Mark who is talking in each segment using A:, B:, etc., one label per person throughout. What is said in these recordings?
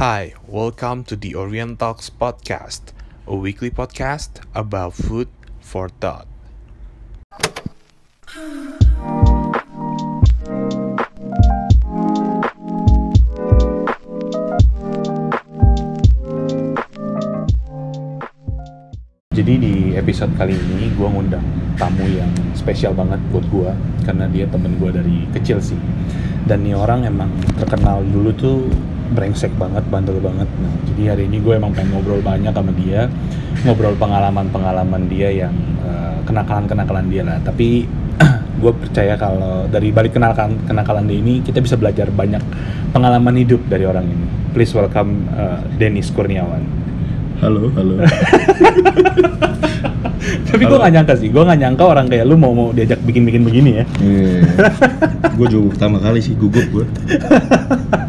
A: Hi, welcome to the Orient Talks podcast, a weekly podcast about food for thought.
B: Jadi di episode kali ini gue ngundang tamu yang spesial banget buat gue karena dia temen gue dari kecil sih. Dan nih orang emang terkenal dulu tuh brengsek banget, bandel banget. Nah, jadi hari ini gue emang pengen ngobrol banyak sama dia, ngobrol pengalaman-pengalaman dia yang eh, kenakalan-kenakalan dia lah. Tapi gue percaya kalau dari balik kenakalan kenakalan dia ini kita bisa belajar banyak pengalaman hidup dari orang ini. Please welcome eh, Dennis Kurniawan.
C: Halo, halo.
B: Tapi gue gak nyangka sih, gue gak nyangka orang kayak lu mau mau diajak bikin-bikin begini ya.
C: gue juga pertama kali sih gugup gue.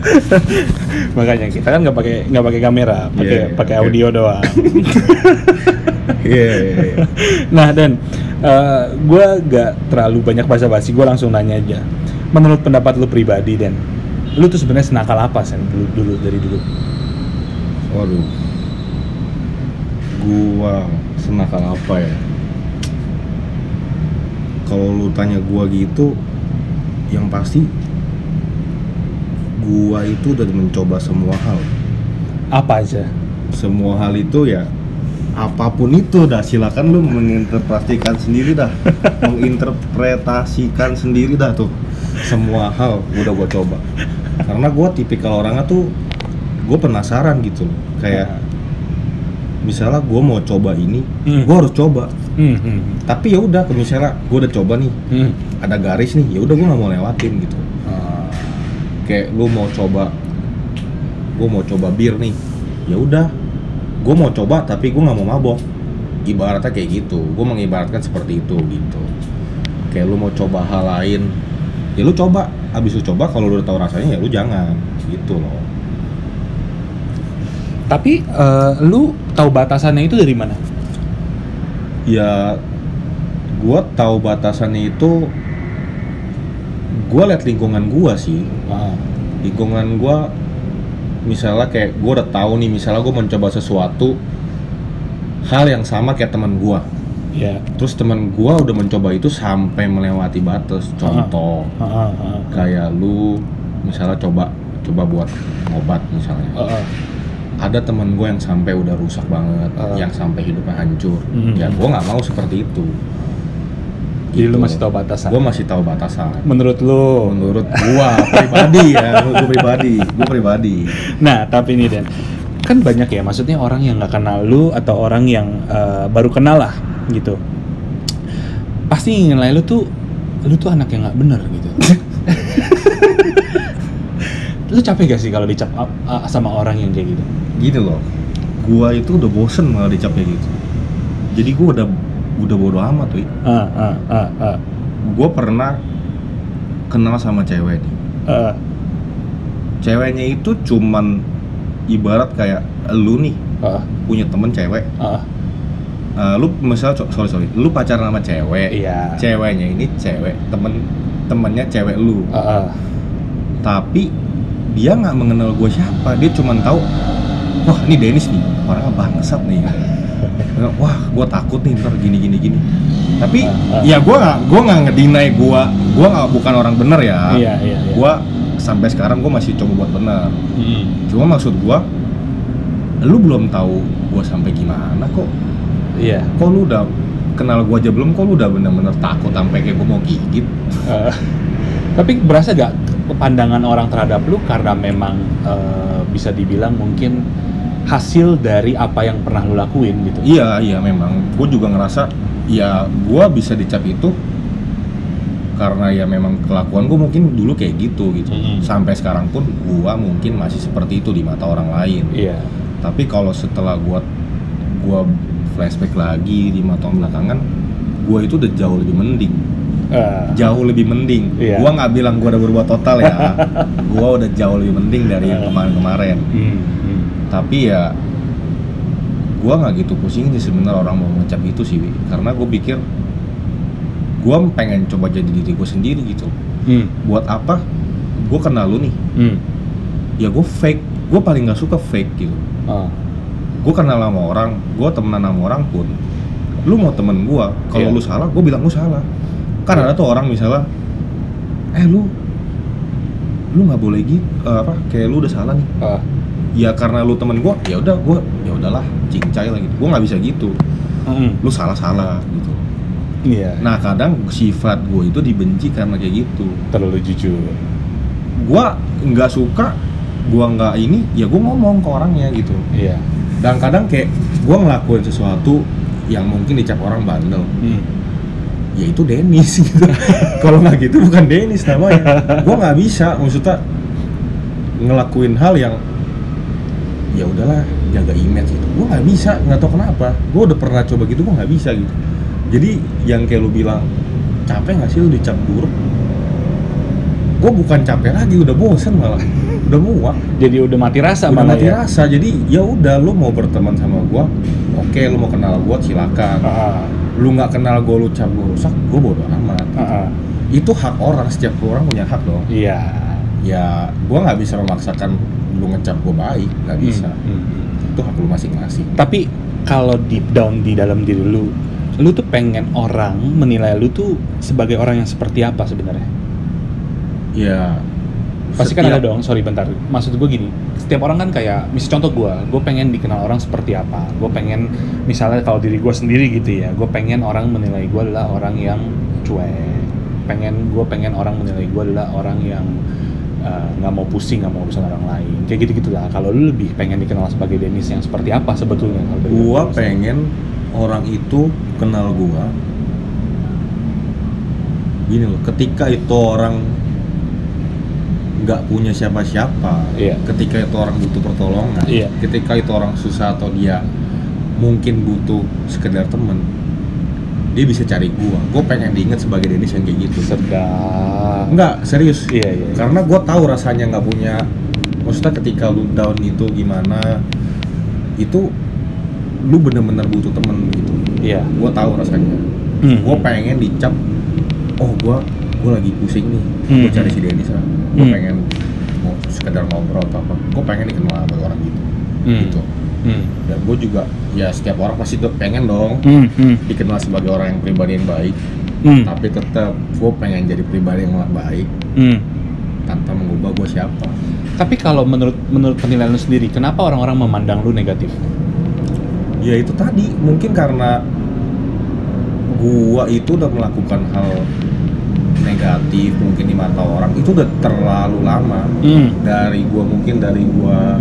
B: Makanya kita kan nggak pakai nggak pakai kamera, pakai
C: Iya, iya,
B: pakai
C: oke.
B: audio doang.
C: Iya, iya, iya.
B: nah dan gue gak terlalu banyak basa-basi, gue langsung nanya aja. Menurut pendapat lu pribadi dan lu tuh sebenarnya senakal apa sih dulu dulu dari dulu?
C: Waduh. Gua senakal apa ya? Kalau lu tanya gua gitu, yang pasti gua itu udah mencoba semua hal.
B: Apa aja?
C: Semua hal itu ya apa pun itu dah silakan lu menginterpretasikan sendiri dah menginterpretasikan sendiri dah tuh semua hal udah gua coba karena gua tipikal orangnya tuh gue penasaran gitu loh kayak misalnya gue mau coba ini
B: Hmm.
C: gue harus coba
B: Hmm, hmm,
C: tapi ya udah misalnya gue udah coba nih
B: hmm.
C: ada garis nih ya udah gue nggak mau lewatin gitu kayak lu mau coba gue mau coba bir nih. Ya udah gue mau coba tapi gue nggak mau mabok. Ibaratnya kayak gitu gue mengibaratkan seperti itu gitu. Kayak lu mau coba hal lain ya lu coba. Abis lu coba kalau lu udah tahu rasanya ya lu jangan. Gitu loh.
B: Tapi eh, lu tahu batasannya itu dari mana?
C: ya gue tahu batasannya itu gue liat lingkungan gue sih.
B: Ah,
C: lingkungan gue misalnya kayak gue udah tahu nih misalnya gue mencoba sesuatu hal yang sama kayak teman gue
B: ya.
C: terus teman gue udah mencoba itu sampai melewati batas contoh
B: Ah, ah, ah.
C: kayak lu misalnya coba coba buat obat misalnya
B: Ah, ah.
C: ada teman gue yang sampai udah rusak banget
B: Ah.
C: yang sampai hidupnya hancur
B: Hmm.
C: ya gue nggak mau seperti itu
B: Jadi lu masih tahu batasan?
C: gue masih tahu batasan
B: Menurut lu?
C: menurut gua pribadi ya gua pribadi gua pribadi
B: Nah, tapi ini Dan, kan banyak ya, maksudnya orang yang nggak kenal lu atau orang yang eh, baru kenal lah, gitu. Pasti nilai lu tuh, lu tuh anak yang nggak bener gitu. lu capek gak sih kalau dicap ah, sama orang yang kayak gitu?
C: gini loh gua itu udah bosen malah dicap kayak gitu jadi gua udah udah bodo amat tuh
B: Ah, ah, ah, ah,
C: gua pernah kenal sama cewek nih.
B: Ah,
C: ceweknya itu cuman ibarat kayak lu nih
B: ah,
C: punya temen cewek.
B: Ah.
C: Eh, lu misalnya co- sorry sorry lu pacaran sama cewek
B: Iya.
C: ceweknya ini cewek temen temennya cewek lu.
B: Ah, ah.
C: tapi dia nggak mengenal gue siapa dia cuma tahu wah ini Dennis nih orangnya bangsat nih wah gue takut nih ntar gini gini gini tapi
B: Ah, ah.
C: ya gue nggak gue nggak ngedinai gue gue nggak bukan orang bener ya
B: Iya, iya, iya.
C: gue sampai sekarang gue masih coba buat bener
B: Hmm.
C: cuma maksud gue lu belum tahu gue sampai gimana kok
B: Iya.
C: kok lu udah kenal gue aja belum kok lu udah bener-bener takut sampai kayak gue mau gigit
B: Eh, tapi berasa gak pandangan orang terhadap lu karena memang eh, bisa dibilang mungkin hasil dari apa yang pernah lu lakuin gitu.
C: Iya iya memang gue juga ngerasa ya gue bisa dicap itu karena ya memang kelakuan gue mungkin dulu kayak gitu gitu
B: Mm-mm.
C: sampai sekarang pun gue mungkin masih seperti itu di mata orang lain
B: Iya.
C: tapi kalau setelah gue gua flashback lagi lima tahun belakangan gue itu udah jauh lebih mending
B: Eh,
C: jauh lebih mending
B: Iya.
C: gue nggak bilang gue udah berubah total ya gue udah jauh lebih mending dari yang kemarin-kemarin
B: hmm, hmm.
C: Tapi ya gue nggak gitu pusing sih sebenarnya orang mau ngecap itu sih karena gue pikir gue pengen coba jadi diri gue sendiri gitu.
B: Hmm,
C: buat apa? Gue kenal lu nih.
B: Hmm.
C: ya gue fake gue paling nggak suka fake gitu.
B: Ah,
C: gue kenal sama orang gue temenan sama orang pun lu mau temen gue kalau
B: Iya.
C: lu salah gue bilang lu salah. Kan ada tuh orang misalnya eh lu lu nggak boleh gitu eh, apa kayak lu udah salah nih.
B: Ah,
C: ya karena lu temen gue ya udah gue ya udahlah cincai lah gitu. Gue nggak bisa gitu.
B: Mm,
C: lu salah salah gitu.
B: Iya.
C: Nah kadang sifat gue itu dibenci karena kayak gitu.
B: Terlalu jujur.
C: Gue nggak suka gue nggak ini ya gue ngomong ke orangnya gitu.
B: Iya.
C: Dan kadang kayak gue ngelakuin sesuatu yang mungkin dicap orang bandel.
B: Hmm.
C: ya itu Dennis gitu. Kalau nggak gitu bukan Dennis namanya. Gue nggak bisa maksudnya ngelakuin hal yang ya udahlah jaga image gitu. Gue nggak bisa nggak tahu kenapa. Gue udah pernah coba gitu gue nggak bisa gitu. Jadi yang kayak lu bilang capek nggak sih lu dicap buruk? Gue bukan capek lagi udah bosen malah. Udah muak.
B: Jadi udah mati rasa
C: udah mati
B: ya?
C: rasa. Jadi ya udah lu mau berteman sama gue oke lu mau kenal gue silakan.
B: Ah,
C: lu nggak kenal gue lu cap gue rusak gue bodo amat.
B: Ah.
C: itu hak orang setiap orang punya hak dong.
B: Iya.
C: Ya gue nggak bisa memaksakan lu ngecap gue baik nggak bisa.
B: Hmm, hmm.
C: itu hak lu masing-masing.
B: Tapi kalau deep down di dalam diri lu lu tuh pengen orang menilai lu tuh sebagai orang yang seperti apa sebenarnya?
C: Ya
B: pasti kan ada dong sorry bentar. Maksud gue gini setiap orang kan kayak misal contoh gue gue pengen dikenal orang seperti apa. Gue pengen misalnya kalau diri gue sendiri gitu ya gue pengen orang menilai gue adalah orang yang cuek. Pengen gue pengen orang menilai gue adalah orang yang uh, nggak mau pusing nggak mau urusan orang lain kayak gitu gitulah kalau lu lebih pengen dikenal sebagai Dennis yang seperti apa sebetulnya kalau
C: gua pengen orang itu kenal gua gini loh ketika itu orang nggak punya siapa-siapa
B: Iya.
C: ketika itu orang butuh pertolongan
B: Iya.
C: ketika itu orang susah atau dia mungkin butuh sekedar temen dia bisa cari gua gua pengen diingat sebagai Dennis yang kayak gitu
B: sedap
C: Enggak, serius.
B: Iya, iya, iya.
C: Karena gue tahu rasanya nggak punya. Maksudnya ketika lu down itu gimana, itu lu bener-bener butuh temen gitu.
B: iya
C: Gue tahu rasanya.
B: Hmm.
C: Gue pengen dicap. Oh, gue gue lagi pusing nih. Gue
B: Hmm.
C: cari si Denis lah. Gue
B: Hmm.
C: pengen mau sekedar ngobrol atau apa. Gue pengen dikenal sama orang gitu.
B: Hmm.
C: Gitu.
B: Hmm.
C: Dan gue juga ya setiap orang pasti tuh pengen dong
B: Hmm. Hmm.
C: dikenal sebagai orang yang pribadi yang baik.
B: Hmm.
C: Tapi tetap gue pengen jadi pribadi yang baik
B: Hmm.
C: tanpa mengubah gue siapa.
B: Tapi kalau menurut menurut penilaian lu sendiri, kenapa orang-orang memandang lu negatif?
C: ya itu tadi mungkin karena gua itu udah melakukan hal negatif mungkin di mata orang itu udah terlalu lama
B: Hmm.
C: dari gua mungkin dari gua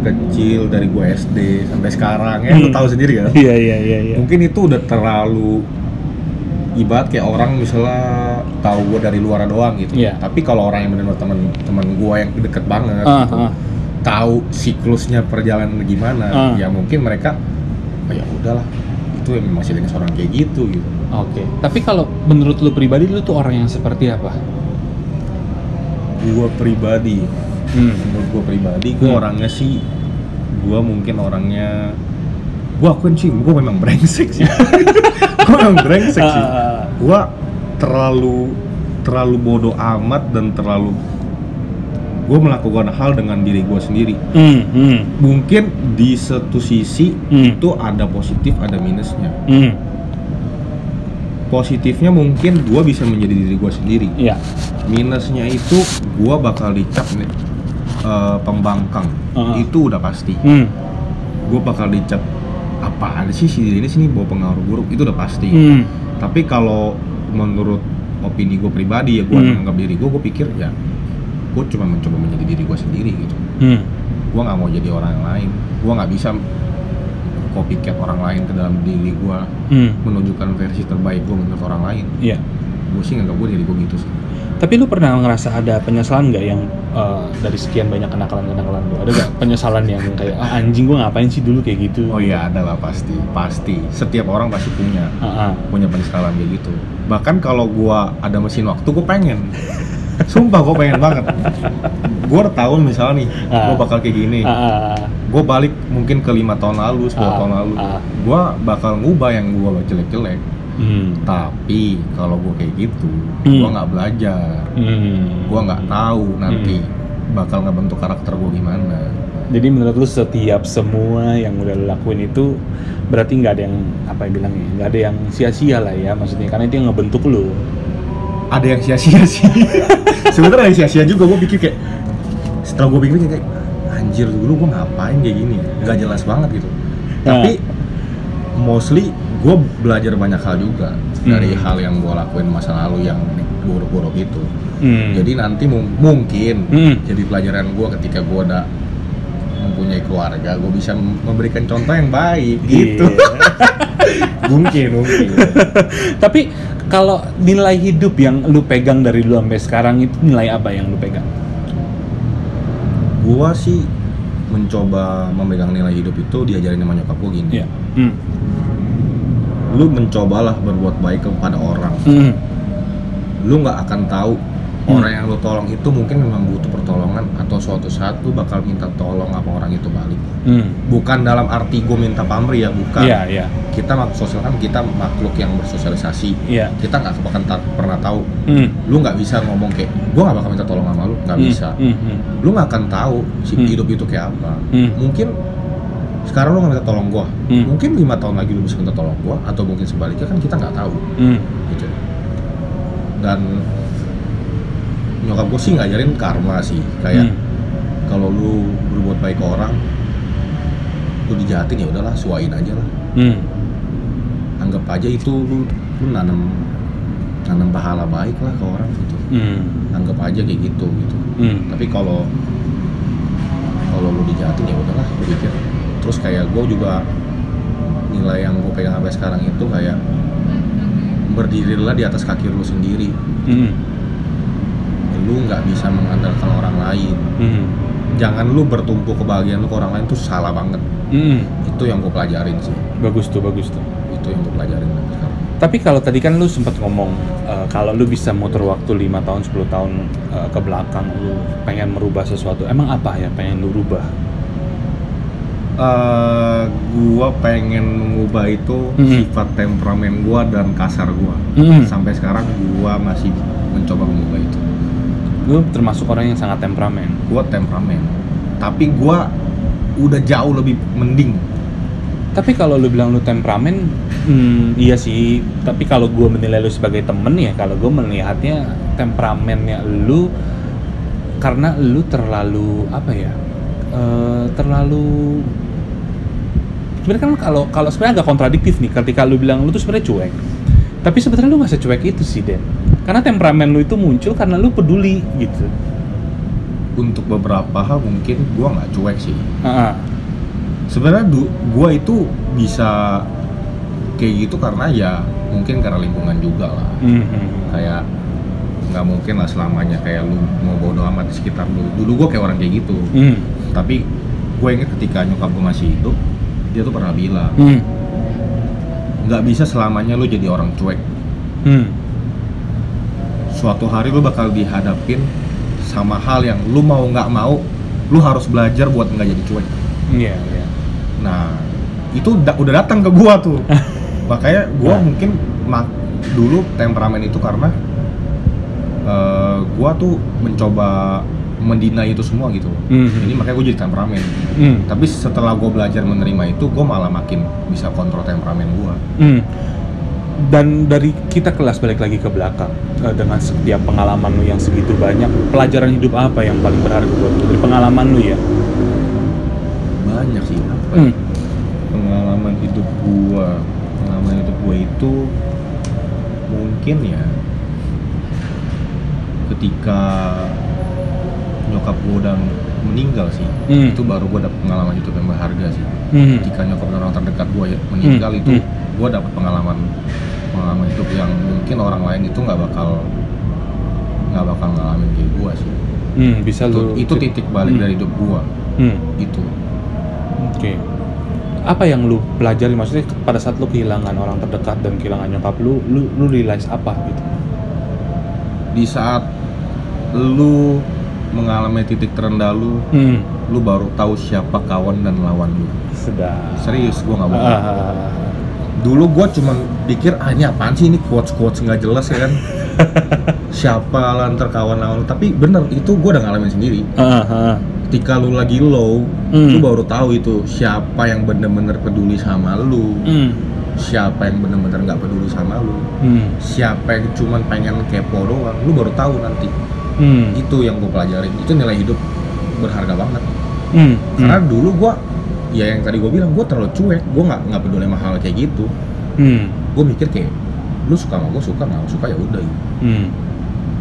C: kecil dari gua SD sampai sekarang ya lu
B: Hmm.
C: tahu sendiri kan
B: Iya iya iya iya.
C: mungkin itu udah terlalu ibarat kayak orang misalnya tahu gua dari luar doang gitu
B: Iya.
C: tapi kalau orang yang benar teman teman gua yang deket banget
B: Ah,
C: gitu,
B: ah.
C: tahu siklusnya perjalanan gimana
B: Ah.
C: ya mungkin mereka oh, ya udahlah itu memang masih dengan seorang kayak gitu gitu
B: Oke. Tapi kalau menurut lu pribadi lu tuh orang yang seperti apa?
C: gua pribadi
B: Hmm.
C: menurut gua pribadi gua
B: Hmm.
C: orangnya sih gua mungkin orangnya gua akuin sih gua memang brengsek sih gua memang brengsek sih
B: Ah,
C: gua terlalu terlalu bodoh amat dan terlalu gua melakukan hal dengan diri gua sendiri
B: hmm, hmm,
C: mungkin di satu sisi
B: Hmm.
C: itu ada positif ada minusnya
B: hmm.
C: positifnya mungkin gua bisa menjadi diri gua sendiri
B: Iya.
C: minusnya itu gua bakal dicap nih eh, pembangkang
B: Uh-uh.
C: itu udah pasti
B: Hmm.
C: gua bakal dicap apa ada sih si diri ini sini bawa pengaruh buruk itu udah pasti
B: Hmm.
C: tapi kalau menurut opini gue pribadi ya gue
B: Hmm.
C: menganggap diri gue gue pikir ya gue cuma mencoba menjadi diri gue sendiri gitu
B: Hmm.
C: gue nggak mau jadi orang lain gue nggak bisa copycat orang lain ke dalam diri gue
B: Hmm.
C: menunjukkan versi terbaik gue menurut orang lain
B: Iya.
C: gue sih nggak gue diri gue gitu sih
B: Tapi lu pernah ngerasa ada penyesalan nggak yang eh, dari sekian banyak kenakalan-kenakalan lu? Ada nggak penyesalan yang kayak ah, anjing gua ngapain sih dulu kayak gitu?
C: oh iya ada lah pasti pasti setiap orang pasti punya
B: Ah, ah.
C: punya penyesalan kayak gitu bahkan kalau gue ada mesin waktu gue pengen sumpah gue pengen banget gue udah tahu misalnya nih
B: Ah.
C: gue bakal kayak gini
B: ah.
C: gue balik mungkin ke lima tahun lalu, 10
B: Ah,
C: tahun lalu,
B: ah.
C: gue bakal ngubah yang gue jelek-jelek.
B: Hmm.
C: Tapi kalau gue kayak gitu,
B: Hmm.
C: gue nggak belajar,
B: Hmm.
C: gue nggak tahu nanti bakal ngebentuk karakter gue gimana.
B: Jadi menurut lu setiap semua yang udah lu lakuin itu berarti nggak ada yang apa ya bilangnya nggak ada yang sia-sia lah ya maksudnya karena itu yang ngebentuk lu.
C: ada yang sia-sia sih sebenarnya ada yang sia-sia juga gue pikir kayak setelah gue pikir kayak anjir dulu gue ngapain kayak gini nggak jelas banget gitu
B: Nah.
C: tapi mostly gue belajar banyak hal juga dari
B: Hmm.
C: hal yang gue lakuin masa lalu yang buruk-buruk itu
B: Hmm.
C: jadi nanti mung- mungkin
B: Hmm.
C: jadi pelajaran gue ketika gue udah mempunyai keluarga gue bisa mem- memberikan contoh yang baik gitu
B: Iya.
C: mungkin mungkin
B: Tapi kalau nilai hidup yang lu pegang dari dulu sampai sekarang itu nilai apa yang lu pegang?
C: gua sih mencoba memegang nilai hidup itu diajarin sama nyokap gua gini
B: Iya. Hmm.
C: Lu mencobalah berbuat baik kepada orang
B: Hmm.
C: lu nggak akan tahu
B: Hmm.
C: orang yang lu tolong itu mungkin memang butuh pertolongan atau suatu saat lu bakal minta tolong apa orang itu balik
B: Hmm.
C: bukan dalam arti gue minta pamrih ya bukan
B: Iya, iya.
C: kita sosial kan kita makhluk yang bersosialisasi
B: Iya.
C: kita nggak ta- pernah tahu
B: Hmm.
C: lu nggak bisa ngomong kayak gue nggak bakal minta tolong sama lu nggak
B: Hmm.
C: bisa
B: Hmm. Hmm.
C: lu nggak akan tahu si
B: Hmm.
C: hidup itu kayak apa
B: Hmm.
C: mungkin sekarang lu nggak minta tolong gua
B: Hmm.
C: mungkin lima tahun lagi lu bisa minta tolong gua atau mungkin sebaliknya kan kita nggak tahu
B: Hmm.
C: gitu dan nyokap gua sih ngajarin karma sih kayak
B: Hmm.
C: kalau lu berbuat baik ke orang lu dijahatin ya udahlah suain aja lah
B: Hmm.
C: anggap aja itu lu lu nanam nanam pahala baik lah ke orang gitu
B: Hmm.
C: anggap aja kayak gitu gitu
B: Hmm.
C: tapi kalau kalau lu dijahatin ya udahlah gue pikir terus kayak gue juga nilai yang gue pegang sampai sekarang itu kayak berdirilah di atas kaki lu sendiri
B: Hmm.
C: lu nggak bisa mengandalkan orang lain
B: Hmm.
C: jangan lu bertumpu kebahagiaan lu ke orang lain tuh salah banget
B: Hmm.
C: itu yang gue pelajarin sih
B: Bagus tuh, bagus tuh.
C: itu yang gue pelajarin sekarang
B: Tapi kalau tadi kan lu sempat ngomong eh, kalau lu bisa muter waktu 5 tahun 10 tahun eh, ke belakang lu pengen merubah sesuatu. Emang apa ya pengen lu rubah?
C: Eh, gua pengen mengubah itu
B: Mhm.
C: sifat temperamen gua dan kasar gua
B: Mhm.
C: sampai sekarang gua masih mencoba mengubah itu
B: Lu termasuk orang yang sangat temperamen.
C: gua temperamen tapi gua udah jauh lebih mending
B: Tapi kalau lu bilang lu temperamen, hmm, iya sih. Tapi kalau gue menilai lu sebagai temen ya, kalau gue melihatnya temperamennya lu karena lu terlalu apa ya? eh, terlalu sebenarnya kan kalau kalau sebenarnya agak kontradiktif nih ketika lu bilang lu tuh sebenarnya cuek. Tapi sebenarnya lu nggak secuek itu sih Den. Karena temperamen lu itu muncul karena lu peduli gitu.
C: Untuk beberapa hal mungkin gua nggak cuek sih.
B: Ah.
C: sebenarnya gua itu bisa kayak gitu karena ya mungkin karena lingkungan juga lah.
B: Hmm, hmm,
C: kayak nggak mungkin lah selamanya kayak lu mau bodo amat di sekitar lu. Dulu gua kayak orang kayak gitu.
B: Hmm,
C: tapi gue inget ketika nyokap gue masih hidup dia tuh pernah bilang
B: hmm,
C: nggak bisa selamanya lu jadi orang cuek.
B: Hmm,
C: suatu hari lu bakal dihadapin sama hal yang lu mau nggak mau lu harus belajar buat nggak jadi cuek.
B: Iya iya.
C: Nah itu da- udah datang ke gua tuh. Makanya gua
B: Nah.
C: mungkin mak- dulu temperamen itu karena eh, gua tuh mencoba mendina itu semua gitu
B: Hmm,
C: jadi makanya gue jadi temperamen
B: hmm.
C: tapi setelah gue belajar menerima itu gue malah makin bisa kontrol temperamen gue
B: Hmm. Dan dari kita kelas balik lagi ke belakang eh, dengan setiap pengalaman lu yang segitu banyak, pelajaran hidup apa yang paling berharga buat lu dari pengalaman lu ya?
C: banyak sih apa?
B: Hmm.
C: pengalaman hidup gue pengalaman hidup gue itu mungkin ya ketika nyokap gue udah meninggal sih
B: Hmm.
C: itu baru gue dapet pengalaman hidup yang berharga sih
B: Hmm.
C: ketika nyokap dan orang terdekat gue meninggal
B: Hmm,
C: itu
B: hmm.
C: gue dapet pengalaman pengalaman hidup yang mungkin orang lain itu nggak bakal nggak bakal ngalamin kayak gue sih
B: Hmm, bisa
C: itu,
B: lu
C: itu titik balik
B: Hmm.
C: dari hidup gue
B: Hmm.
C: itu
B: Oke. Apa yang lu pelajari maksudnya pada saat lu kehilangan orang terdekat dan kehilangan nyokap lu, lu lu realize apa gitu?
C: di saat lu mengalami titik terendah lu
B: Hmm.
C: lu baru tahu siapa kawan dan lawan lu
B: Sudah.
C: serius gue nggak bohong
B: Ah.
C: dulu gue cuman pikir ah ini apaan sih ini quotes quotes nggak jelas ya kan siapa lantar kawan lawan lu tapi bener itu gue udah ngalamin sendiri
B: Ah, ah.
C: ketika lu lagi low
B: Hmm.
C: lu baru tahu itu siapa yang bener-bener peduli sama lu
B: Hmm.
C: siapa yang bener-bener nggak peduli sama lu
B: Hmm.
C: siapa yang cuman pengen kepo doang lu baru tahu nanti
B: Hmm.
C: itu yang gue pelajarin itu nilai hidup berharga banget
B: Hmm.
C: karena dulu gue ya yang tadi gue bilang gue terlalu cuek gue nggak nggak peduli sama hal kayak gitu
B: Hmm.
C: gue mikir kayak lu suka sama gue suka nggak suka ya udah gitu.
B: Hmm.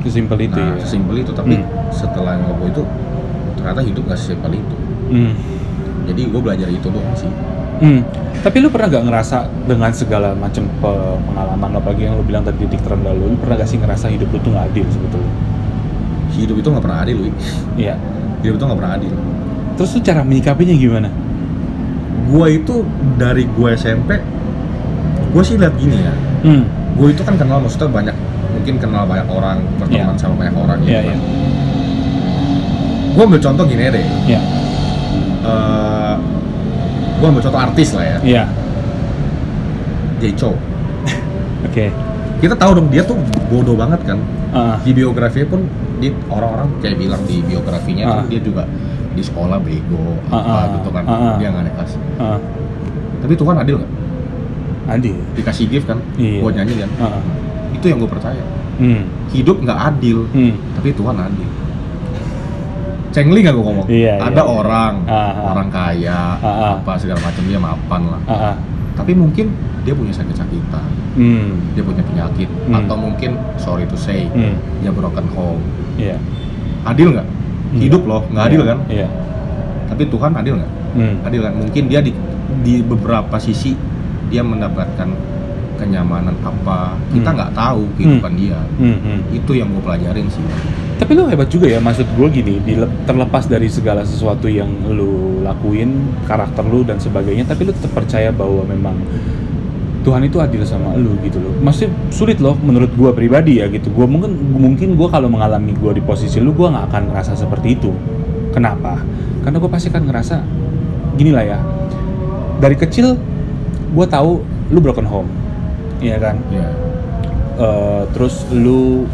B: Sesimpel itu
C: nah
B: ya.
C: sesimpel itu tapi
B: Hmm.
C: setelah ngobrol itu ternyata hidup gak sesimpel itu
B: Hmm.
C: jadi gue belajar itu doang sih
B: Hmm. Tapi lu pernah gak ngerasa dengan segala macam pe- pengalaman apalagi yang lu bilang tadi titik terendah lu, lu pernah gak sih ngerasa hidup lu tuh gak adil sebetulnya?
C: Hidup itu nggak pernah adil Wi.
B: Iya.
C: hidup itu nggak pernah adil
B: Terus lu cara menyikapinya gimana?
C: gue itu dari gue SMP gue sih lihat gini ya
B: Hmm.
C: gue itu kan kenal maksudnya banyak mungkin kenal banyak orang berteman
B: Iya.
C: sama banyak orang gitu
B: Iya,
C: kan.
B: iya.
C: gue ambil contoh gini deh
B: Iya.
C: gue ambil contoh artis lah ya
B: Iya.
C: Jay Chou
B: Oke.
C: kita tahu dong dia tuh bodoh banget kan
B: Ah.
C: di biografinya pun di orang-orang kayak bilang di biografinya
B: Ah.
C: tuh dia juga di sekolah bego
B: Ah,
C: apa
B: ah,
C: gitu kan
B: ah.
C: dia nggak naik kelas
B: Ah.
C: tapi Tuhan adil nggak
B: Adil.
C: dikasih gift kan
B: Iya.
C: buat nyanyi kan
B: Ah.
C: itu yang gue percaya
B: Hmm.
C: hidup nggak adil
B: Hmm.
C: tapi Tuhan adil cengli nggak gue ngomong
B: Iya,
C: ada
B: iya.
C: orang
B: ah.
C: orang kaya
B: ah.
C: apa segala macam dia mapan lah
B: Ah.
C: Tapi mungkin dia punya sakit-sakitan
B: Hmm.
C: dia punya penyakit
B: Hmm.
C: atau mungkin sorry to say
B: Hmm.
C: dia broken home
B: Iya.
C: adil nggak hidup
B: Iya.
C: loh nggak adil
B: Iya.
C: kan
B: Iya.
C: tapi Tuhan adil nggak
B: Hmm.
C: adil kan mungkin dia di di beberapa sisi dia mendapatkan kenyamanan apa kita
B: Hmm.
C: nggak tahu kehidupan dia
B: Hmm. Hmm.
C: itu yang gue pelajarin sih
B: Tapi lu hebat juga ya, maksud gue gini, terlepas dari segala sesuatu yang lu lakuin, karakter lu dan sebagainya, tapi lu tetap percaya bahwa memang Tuhan itu adil sama lu gitu loh. Masih sulit loh menurut gue pribadi ya gitu. Gue mungkin mungkin gue kalau mengalami gue di posisi lu, gue nggak akan ngerasa seperti itu. Kenapa? Karena gue pasti akan ngerasa gini lah ya. Dari kecil gue tahu lu broken home, iya kan?
C: ya
B: Eh, terus lu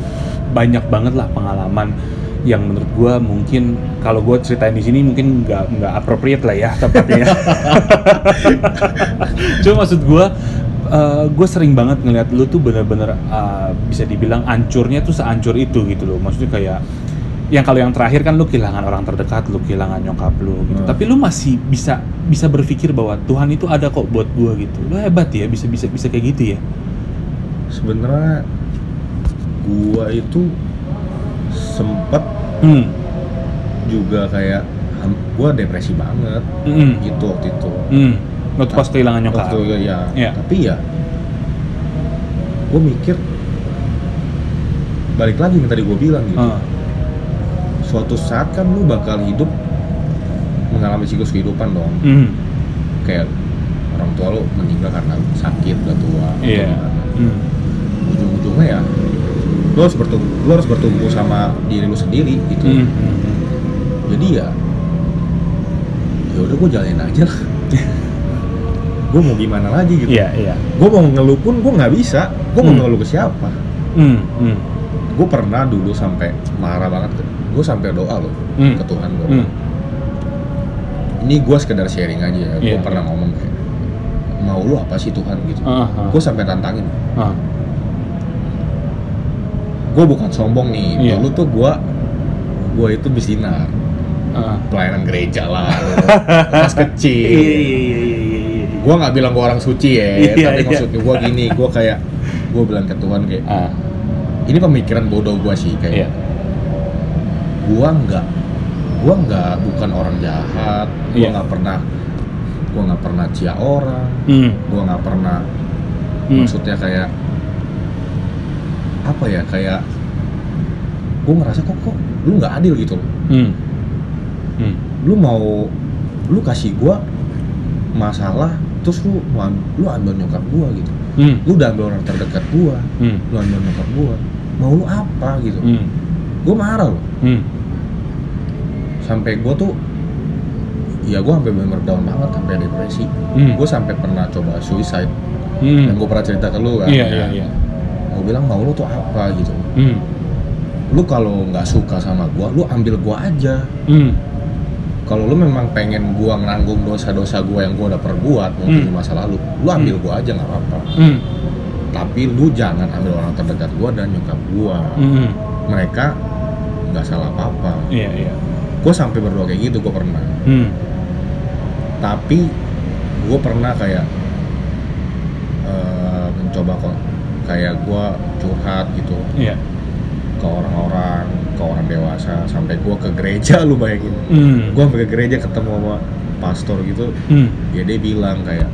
B: banyak banget lah pengalaman yang menurut gua mungkin kalau gua ceritain di sini mungkin nggak nggak appropriate lah ya tempatnya. Cuma maksud gua eh, gue sering banget ngeliat lu tuh bener-bener eh, bisa dibilang ancurnya tuh seancur itu gitu loh. Maksudnya kayak yang kalau yang terakhir kan lu kehilangan orang terdekat, lu kehilangan nyokap lu gitu.
C: Hmm.
B: Tapi lu masih bisa bisa berpikir bahwa Tuhan itu ada kok buat gua gitu. Lu hebat ya bisa bisa bisa kayak gitu ya.
C: sebenarnya gua itu sempet
B: Hmm.
C: juga kayak gua depresi banget
B: Mm.
C: gitu waktu itu
B: Hmm. Waktu pas kehilangan nyokap.
C: waktu ya
B: Iya.
C: tapi ya gua mikir balik lagi yang tadi gua bilang gitu
B: Ah.
C: suatu saat kan lu bakal hidup mengalami siklus kehidupan dong
B: Hmm.
C: kayak orang tua lu meninggal karena sakit udah tua
B: Iya.
C: gimana.
B: Hmm.
C: ujung-ujungnya ya lu harus bertumbuh lu harus bertumbuh sama diri lu sendiri gitu
B: Hmm. Hmm.
C: jadi ya ya udah gue jalanin aja lah gue mau gimana lagi gitu
B: Iya, iya.
C: gue mau ngeluh pun gue nggak bisa gue mau
B: Hmm.
C: ngeluh ke siapa
B: Hmm. Hmm.
C: gue pernah dulu sampai marah banget gue sampai doa loh
B: Hmm.
C: ke Tuhan gue
B: Hmm.
C: ini gue sekedar sharing aja ya gue
B: Iya.
C: pernah ngomong kayak mau lu apa sih Tuhan gitu
B: Ah, ah.
C: gue sampai tantangin
B: Ah.
C: Gue bukan sombong nih
B: Iya.
C: dulu tuh gue gue itu bisinar
B: Ah.
C: pelayanan gereja lah pas kecil
B: Iya, iya, iya, iya, iya, iya.
C: gue nggak bilang gue orang suci ya
B: Iya,
C: tapi
B: iya.
C: maksudnya gue gini gue kayak gue bilang ke Tuhan kayak
B: Ah.
C: ini pemikiran bodoh gue sih
B: Iya.
C: kayak gue nggak gue nggak bukan orang jahat gue
B: Iya.
C: nggak pernah gue nggak pernah cia orang
B: Hmm.
C: gue nggak pernah
B: Hmm.
C: maksudnya kayak apa ya kayak gue ngerasa kok kok lu nggak adil gitu loh
B: Hmm. Hmm.
C: lu mau lu kasih gua masalah terus lu lu am- lu ambil nyokap gua gitu
B: Hmm.
C: lu udah ambil orang terdekat gua
B: Hmm.
C: lu ambil nyokap gua mau lu apa gitu
B: Hmm.
C: gua marah loh
B: Hmm.
C: sampai gua tuh ya gua sampai bener down banget sampai depresi
B: Hmm.
C: gua sampai pernah coba suicide
B: Hmm.
C: yang gua pernah cerita ke lu kan
B: Iya,
C: Ya.
B: iya, iya.
C: Gua bilang mau lu tuh apa gitu
B: Hmm.
C: lu kalau nggak suka sama gua lu ambil gua aja
B: Hmm.
C: kalau lu memang pengen gua nanggung dosa-dosa gua yang gua udah perbuat mungkin
B: Hmm.
C: di masa lalu lu ambil
B: Hmm.
C: gua aja nggak apa-apa
B: Hmm.
C: tapi lu jangan ambil orang terdekat gua dan nyokap gua
B: Hmm.
C: mereka nggak salah apa-apa
B: Iya, iya.
C: gua sampai berdoa kayak gitu gua pernah
B: Hmm.
C: tapi gua pernah kayak mencoba kok kayak gua curhat gitu
B: Iya.
C: ke orang-orang ke orang dewasa sampai gua ke gereja lu bayangin gua sampai ke gereja ketemu sama pastor gitu
B: Hmm.
C: ya dia bilang kayak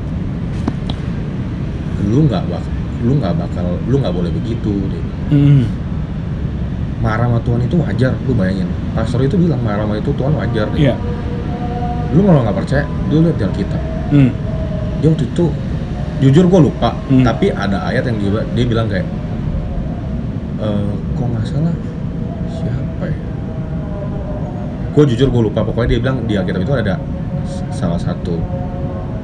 C: lu nggak bak lu nggak bakal lu nggak boleh begitu dia.
B: Hmm.
C: marah sama Tuhan itu wajar lu bayangin pastor itu bilang marah sama itu Tuhan wajar
B: Iya.
C: lu kalau nggak percaya lu lihat di Alkitab
B: Hmm.
C: dia waktu itu jujur gue lupa
B: Hmm.
C: tapi ada ayat yang dia, dia bilang kayak eh kok nggak salah siapa ya gue jujur gue lupa pokoknya dia bilang di Alkitab itu ada salah satu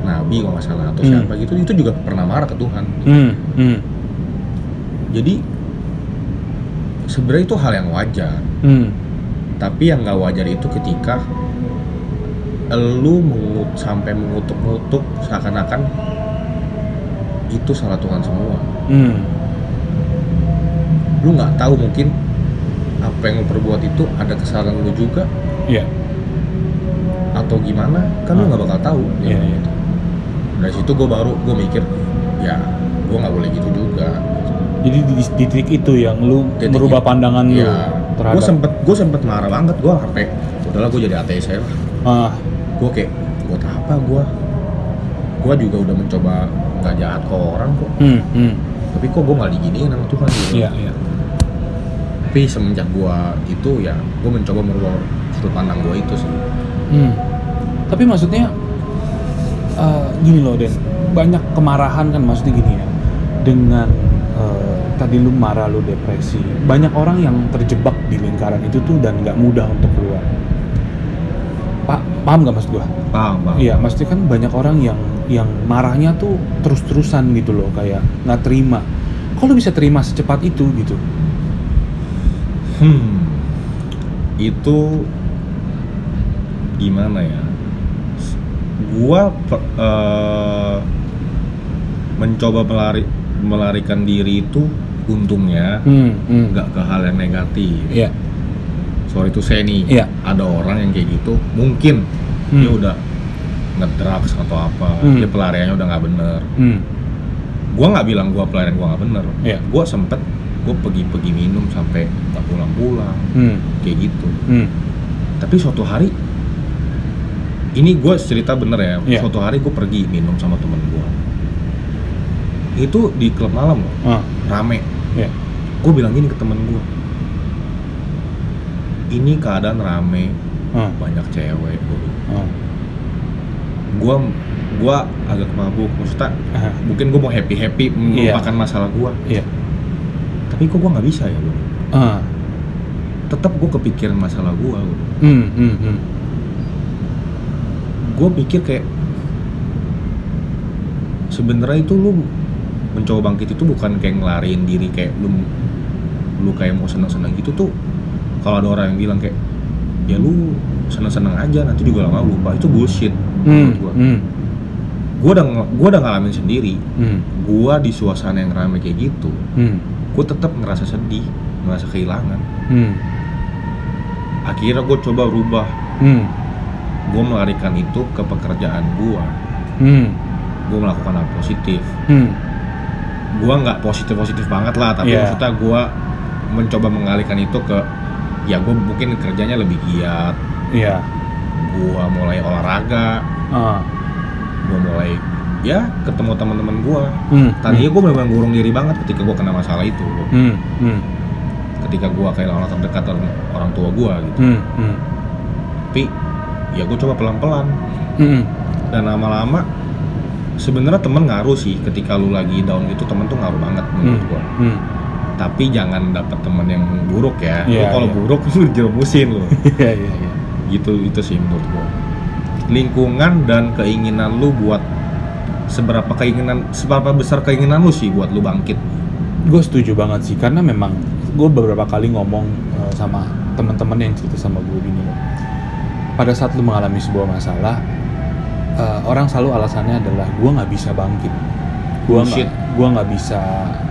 C: nabi kalau nggak salah atau
B: Hmm.
C: siapa gitu itu juga pernah marah ke Tuhan
B: Hmm. Hmm.
C: jadi sebenarnya itu hal yang wajar
B: Hmm.
C: tapi yang nggak wajar itu ketika lu mengut, sampai mengutuk-ngutuk seakan-akan itu salah Tuhan semua
B: Hmm.
C: lu nggak tahu mungkin apa yang lu perbuat itu ada kesalahan lu juga
B: Iya.
C: atau gimana kan lu
B: Hmm.
C: nggak bakal tahu
B: Iya, iya.
C: dari situ gue baru gue mikir ya gue nggak boleh gitu juga
B: Jadi di, di titik itu yang lu
C: Titik
B: merubah
C: itu.
B: pandangan lu
C: ya
B: terhadap
C: gue sempet gue sempet marah banget gue sampai udahlah gue jadi ateis aja lah
B: ah,
C: gue kayak buat apa gue gue juga udah mencoba nggak jahat ke orang kok
B: hmm, hmm.
C: tapi kok gue nggak diginiin sama Tuhan gitu
B: Iya, iya.
C: tapi semenjak gue itu ya gue mencoba merubah sudut pandang gue itu sih
B: Hmm. Tapi maksudnya eh, gini loh Den, banyak kemarahan kan maksudnya gini ya. Dengan eh, tadi lu marah, lu depresi, banyak orang yang terjebak di lingkaran itu tuh dan nggak mudah untuk keluar. Pak, paham nggak maksud gua?
C: paham bang
B: Iya, maksudnya kan banyak orang yang yang marahnya tuh terus-terusan gitu loh, kayak nggak terima. Kok lu bisa terima secepat itu gitu?
C: hmm itu gimana ya gua eh, mencoba melari melarikan diri itu untungnya
B: Hmm, hmm.
C: nggak ke hal yang negatif
B: Iya.
C: sorry itu saya nih
B: Iya.
C: ada orang yang kayak gitu mungkin dia
B: Hmm.
C: udah ngedrugs atau apa
B: Hmm.
C: dia pelariannya udah nggak bener
B: Hmm.
C: gua nggak bilang gua pelarian gua nggak bener
B: Iya.
C: gua sempet gua pergi-pergi minum sampai nggak pulang-pulang
B: Hmm.
C: kayak gitu
B: Hmm.
C: tapi suatu hari ini gue cerita bener ya
B: Iya.
C: suatu hari gue pergi minum sama temen gue itu di klub malam loh
B: Ah,
C: rame
B: Iya.
C: gue bilang gini ke temen gue ini keadaan rame
B: ah,
C: banyak cewek
B: ah.
C: Gue gue agak mabuk maksudnya
B: Ah,
C: mungkin gue mau happy happy melupakan masalah gue
B: Iya.
C: tapi kok gue nggak bisa ya bro
B: Ah.
C: tetap gue kepikiran masalah gue
B: Hmm, hmm, hmm.
C: gue pikir kayak sebenarnya itu lu mencoba bangkit itu bukan kayak ngelariin diri kayak lu lu kayak mau seneng-seneng gitu tuh kalau ada orang yang bilang kayak ya lu seneng-seneng aja nanti juga lama lupa. Itu bullshit
B: Hmm,
C: gua.
B: hmm,
C: gua udah gua udah ngalamin sendiri.
B: Hmm,
C: gua di suasana yang ramai kayak gitu
B: hmm,
C: gua tetap ngerasa sedih ngerasa kehilangan.
B: Hmm,
C: akhirnya gua coba rubah.
B: Hmm,
C: gua melarikan itu ke pekerjaan gua.
B: Hmm,
C: gua melakukan hal positif.
B: Hmm.
C: gua nggak positif positif banget lah tapi
B: Iya.
C: maksudnya gua mencoba mengalihkan itu ke ya gua mungkin kerjanya lebih giat
B: Iya.
C: gua mulai olahraga.
B: Ah.
C: gua mulai ya ketemu teman-teman gua.
B: Hmm,
C: tadinya gua memang ngurung diri banget ketika gua kena masalah itu
B: Hmm, hmm,
C: ketika gua kehilangan orang terdekat orang, orang tua gua gitu.
B: Hmm, hmm,
C: tapi ya gua coba pelan-pelan.
B: Hmm,
C: dan lama-lama sebenarnya temen ngaruh sih. Ketika lu lagi down gitu temen tuh ngaruh banget menurut
B: hmm,
C: gua.
B: hmm.
C: tapi jangan dapet temen yang buruk ya.
B: Iya,
C: lu kalau
B: iya.
C: buruk lu jerumusin lu.
B: Iya, iya, iya.
C: Gitu itu sih menurut gua lingkungan dan keinginan lu buat seberapa keinginan seberapa besar keinginan lu sih buat lu bangkit
B: Gue setuju banget sih karena memang gue beberapa kali ngomong eh, sama teman-teman yang cerita sama gue gini loh. pada saat lu mengalami sebuah masalah eh, orang selalu alasannya adalah gua nggak bisa bangkit
C: Bullshit.
B: nggak gua nggak bisa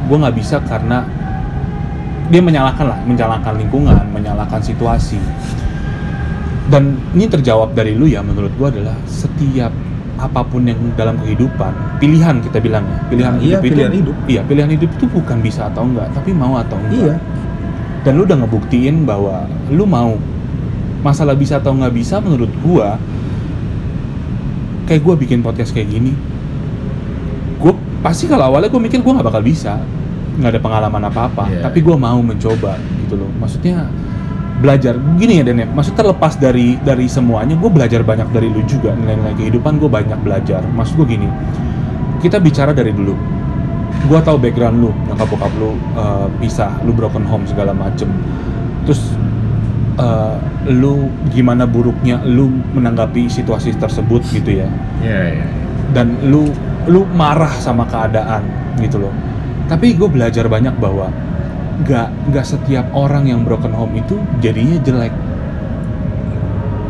B: gua nggak bisa karena dia menyalahkan lah menyalahkan lingkungan menyalahkan situasi dan ini terjawab dari lu ya menurut gua adalah setiap apa pun yang dalam kehidupan pilihan kita bilang ya pilihan
C: Nah, iya,
B: hidup
C: pilihan
B: itu
C: hidup.
B: iya pilihan hidup itu bukan bisa atau enggak tapi mau atau enggak
C: Iya.
B: dan lu udah ngebuktiin bahwa lu mau masalah bisa atau nggak bisa menurut gua kayak gua bikin podcast kayak gini gua pasti kalau awalnya gua mikir gua nggak bakal bisa nggak ada pengalaman apa apa
C: Iya.
B: tapi gua mau mencoba gitu loh maksudnya belajar. Gini ya Dan ya. Maksud terlepas dari dari semuanya gue belajar banyak dari lu juga. Nilai-nilai kehidupan gue banyak belajar. Maksud gue gini kita bicara dari dulu. Gue tahu background lu nyokap bokap lu uh, pisah lu broken home segala macem. Terus uh, lu gimana buruknya lu menanggapi situasi tersebut gitu ya.
C: Iya, iya.
B: dan lu lu marah sama keadaan gitu loh. Tapi gue belajar banyak bahwa nggak nggak setiap orang yang broken home itu jadinya jelek.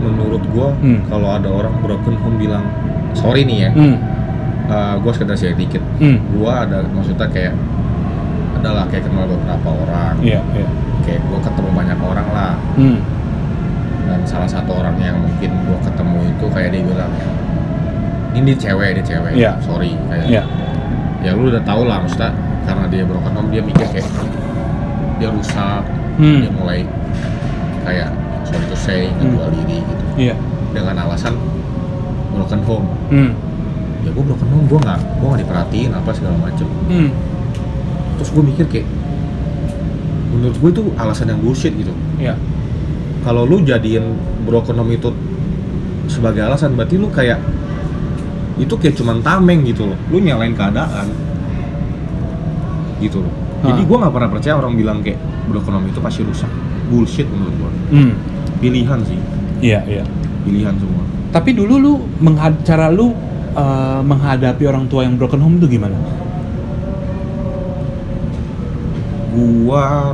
C: Menurut gua
B: Hmm.
C: kalau ada orang broken home bilang sorry nih ya,
B: hmm,
C: eh, gua sekedar share dikit.
B: hmm,
C: Gua ada maksudnya kayak adalah kayak kenal beberapa orang,
B: iya iya.
C: Kayak gua ketemu banyak orang lah.
B: hmm,
C: dan salah satu orang yang mungkin gua ketemu itu kayak dia bilang ini dia cewek dia cewek.
B: Iya.
C: sorry kayak
B: iya.
C: ya lu udah tau lah maksudnya karena dia broken home dia mikir kayak dia rusak
B: Hmm.
C: dia mulai kayak sorry to say ngejual diri gitu.
B: Iya.
C: Dengan alasan broken home.
B: Hmm,
C: ya gua broken home gua nggak gua nggak diperhatiin apa segala macem.
B: Hmm,
C: terus gua mikir kayak menurut gue itu alasan yang bullshit gitu.
B: Iya.
C: Kalau lu jadiin broken home itu sebagai alasan berarti lu kayak itu kayak cuman tameng gitu loh. Lu nyalain keadaan. Gitu loh jadi gua nggak pernah percaya orang bilang kayak broken home itu pasti rusak. Bullshit menurut gua.
B: Hmm,
C: pilihan sih.
B: Iya iya.
C: Pilihan semua.
B: Tapi dulu lu menghad cara lu uh, menghadapi orang tua yang broken home itu gimana?
C: Gua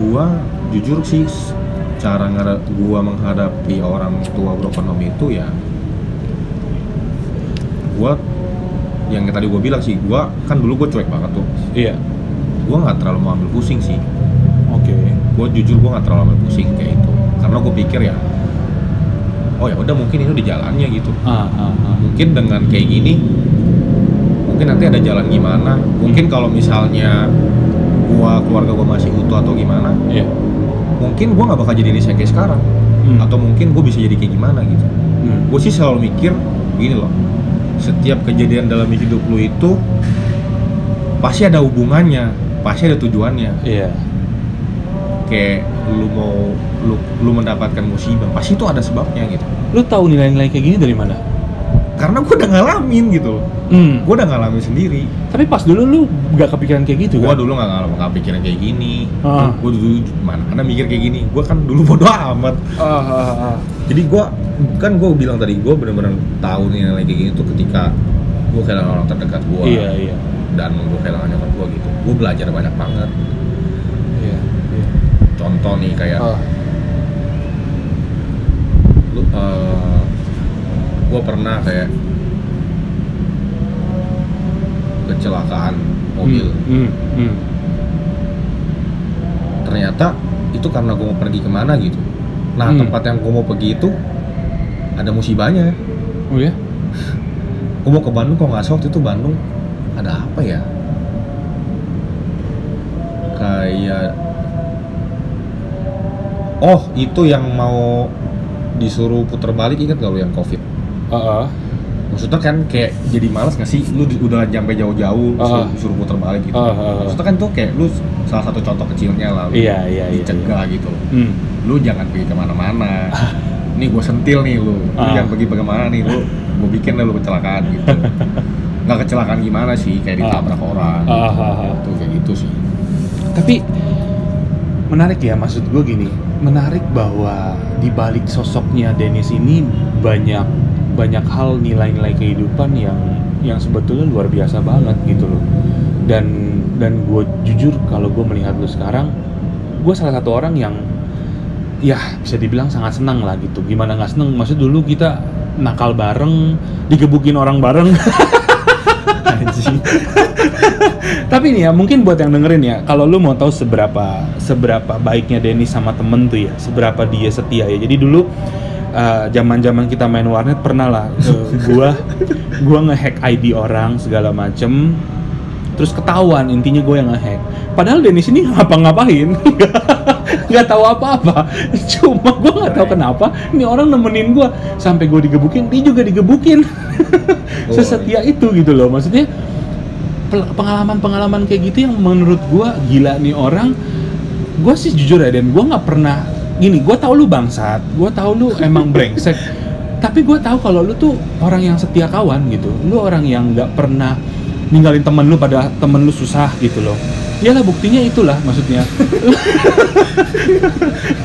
C: gua jujur sih cara gua menghadapi orang tua broken home itu ya gua yang tadi gua bilang sih gua kan dulu gua cuek banget tuh.
B: Iya
C: gua nggak terlalu mau ambil pusing sih.
B: Oke.
C: Gue jujur gue nggak terlalu ambil pusing kayak itu karena gue pikir ya oh ya udah mungkin itu di jalannya gitu.
B: Ah ah ah.
C: Mungkin dengan kayak gini mungkin nanti ada jalan gimana. Mungkin kalau misalnya gua keluarga gua masih utuh atau gimana
B: iya.
C: mungkin gua nggak bakal jadi saya kayak sekarang.
B: Hmm.
C: atau mungkin gue bisa jadi kayak gimana gitu.
B: Hmm.
C: gue sih selalu mikir gini loh setiap kejadian dalam hidup lu itu pasti ada hubungannya pasti ada tujuannya.
B: Iya.
C: Kayak lu mau lu lu mendapatkan musibah pasti itu ada sebabnya gitu.
B: Lu tahu nilai-nilai kayak gini dari mana?
C: Karena gue udah ngalamin gitu
B: hmm.
C: gue udah ngalamin sendiri.
B: Tapi pas dulu lu gak kepikiran kayak gitu
C: gue
B: kan?
C: dulu nggak ngalamin nggak pikiran kayak gini.
B: Ah.
C: gue dulu mana ada mikir kayak gini? Gue kan dulu bodo amat.
B: Ah, ah.
C: jadi gue kan gue bilang tadi gue bener-bener tahu nih nilai kayak gini tuh ketika gue kehilangan orang terdekat gue
B: iya iya
C: dan gue kehilangan nyokap gue gitu. Gue belajar banyak banget.
B: Iya iya.
C: Contoh nih kayak
B: Ah,
C: lu eh, gue pernah kayak kecelakaan mobil.
B: Hmm, hmm, hmm.
C: ternyata itu karena gue mau pergi ke mana gitu. Nah
B: Hmm.
C: tempat yang gue mau pergi itu ada musibahnya.
B: Oh ya
C: gue mau ke Bandung kok nggak waktu itu Bandung ada apa ya kayak oh itu yang mau disuruh puter balik ingat gak lu yang covid
B: ah, ah.
C: maksudnya kan kayak jadi malas gak sih lu udah nyampe jauh-jauh
B: Ah.
C: lu disuruh puter balik gitu
B: ah, ah.
C: maksudnya kan tuh kayak lu salah satu contoh kecilnya lah lu
B: iya iya iya
C: dicegah gitu
B: hmm.
C: lu jangan pergi ke mana-mana nih gue sentil nih lu lu
B: Ah.
C: jangan pergi bagaimana nih lu gue bikin lah lu kecelakaan gitu nggak kecelakaan gimana sih kayak ditabrak orang.
B: Ah, ah, ah.
C: tuh kayak gitu sih.
B: Tapi menarik ya maksud gue gini. Menarik bahwa di balik sosoknya Dennis ini banyak banyak hal nilai-nilai kehidupan yang yang sebetulnya luar biasa banget gitu loh. Dan dan gue jujur kalau gue melihat lu sekarang gue salah satu orang yang ya bisa dibilang sangat senang lah gitu. Gimana nggak seneng maksud dulu kita nakal bareng digebukin orang bareng. tapi nih ya mungkin buat yang dengerin ya kalau lu mau tahu seberapa seberapa baiknya Denny sama temen tuh ya seberapa dia setia ya. Jadi dulu zaman zaman kita main warnet pernah lah eh, gua gua ngehack ID orang segala macem terus ketahuan intinya gue yang ngehack. Padahal Dennis ini ngapa-ngapain nggak tahu apa-apa. Cuma gue nggak tahu kenapa ini orang nemenin gue sampai gue digebukin dia juga digebukin.
C: Oh,
B: sesetia itu gitu loh. Maksudnya pengalaman-pengalaman kayak gitu yang menurut gue gila nih orang. Gue sih jujur ya dan gue nggak pernah gini gue tahu lu bangsat gue tahu lu emang brengsek. Tapi gue tahu kalau lu tuh orang yang setia kawan gitu. Lu orang yang nggak pernah ninggalin temen lu pada temen lu susah gitu loh Iyalah buktinya itulah maksudnya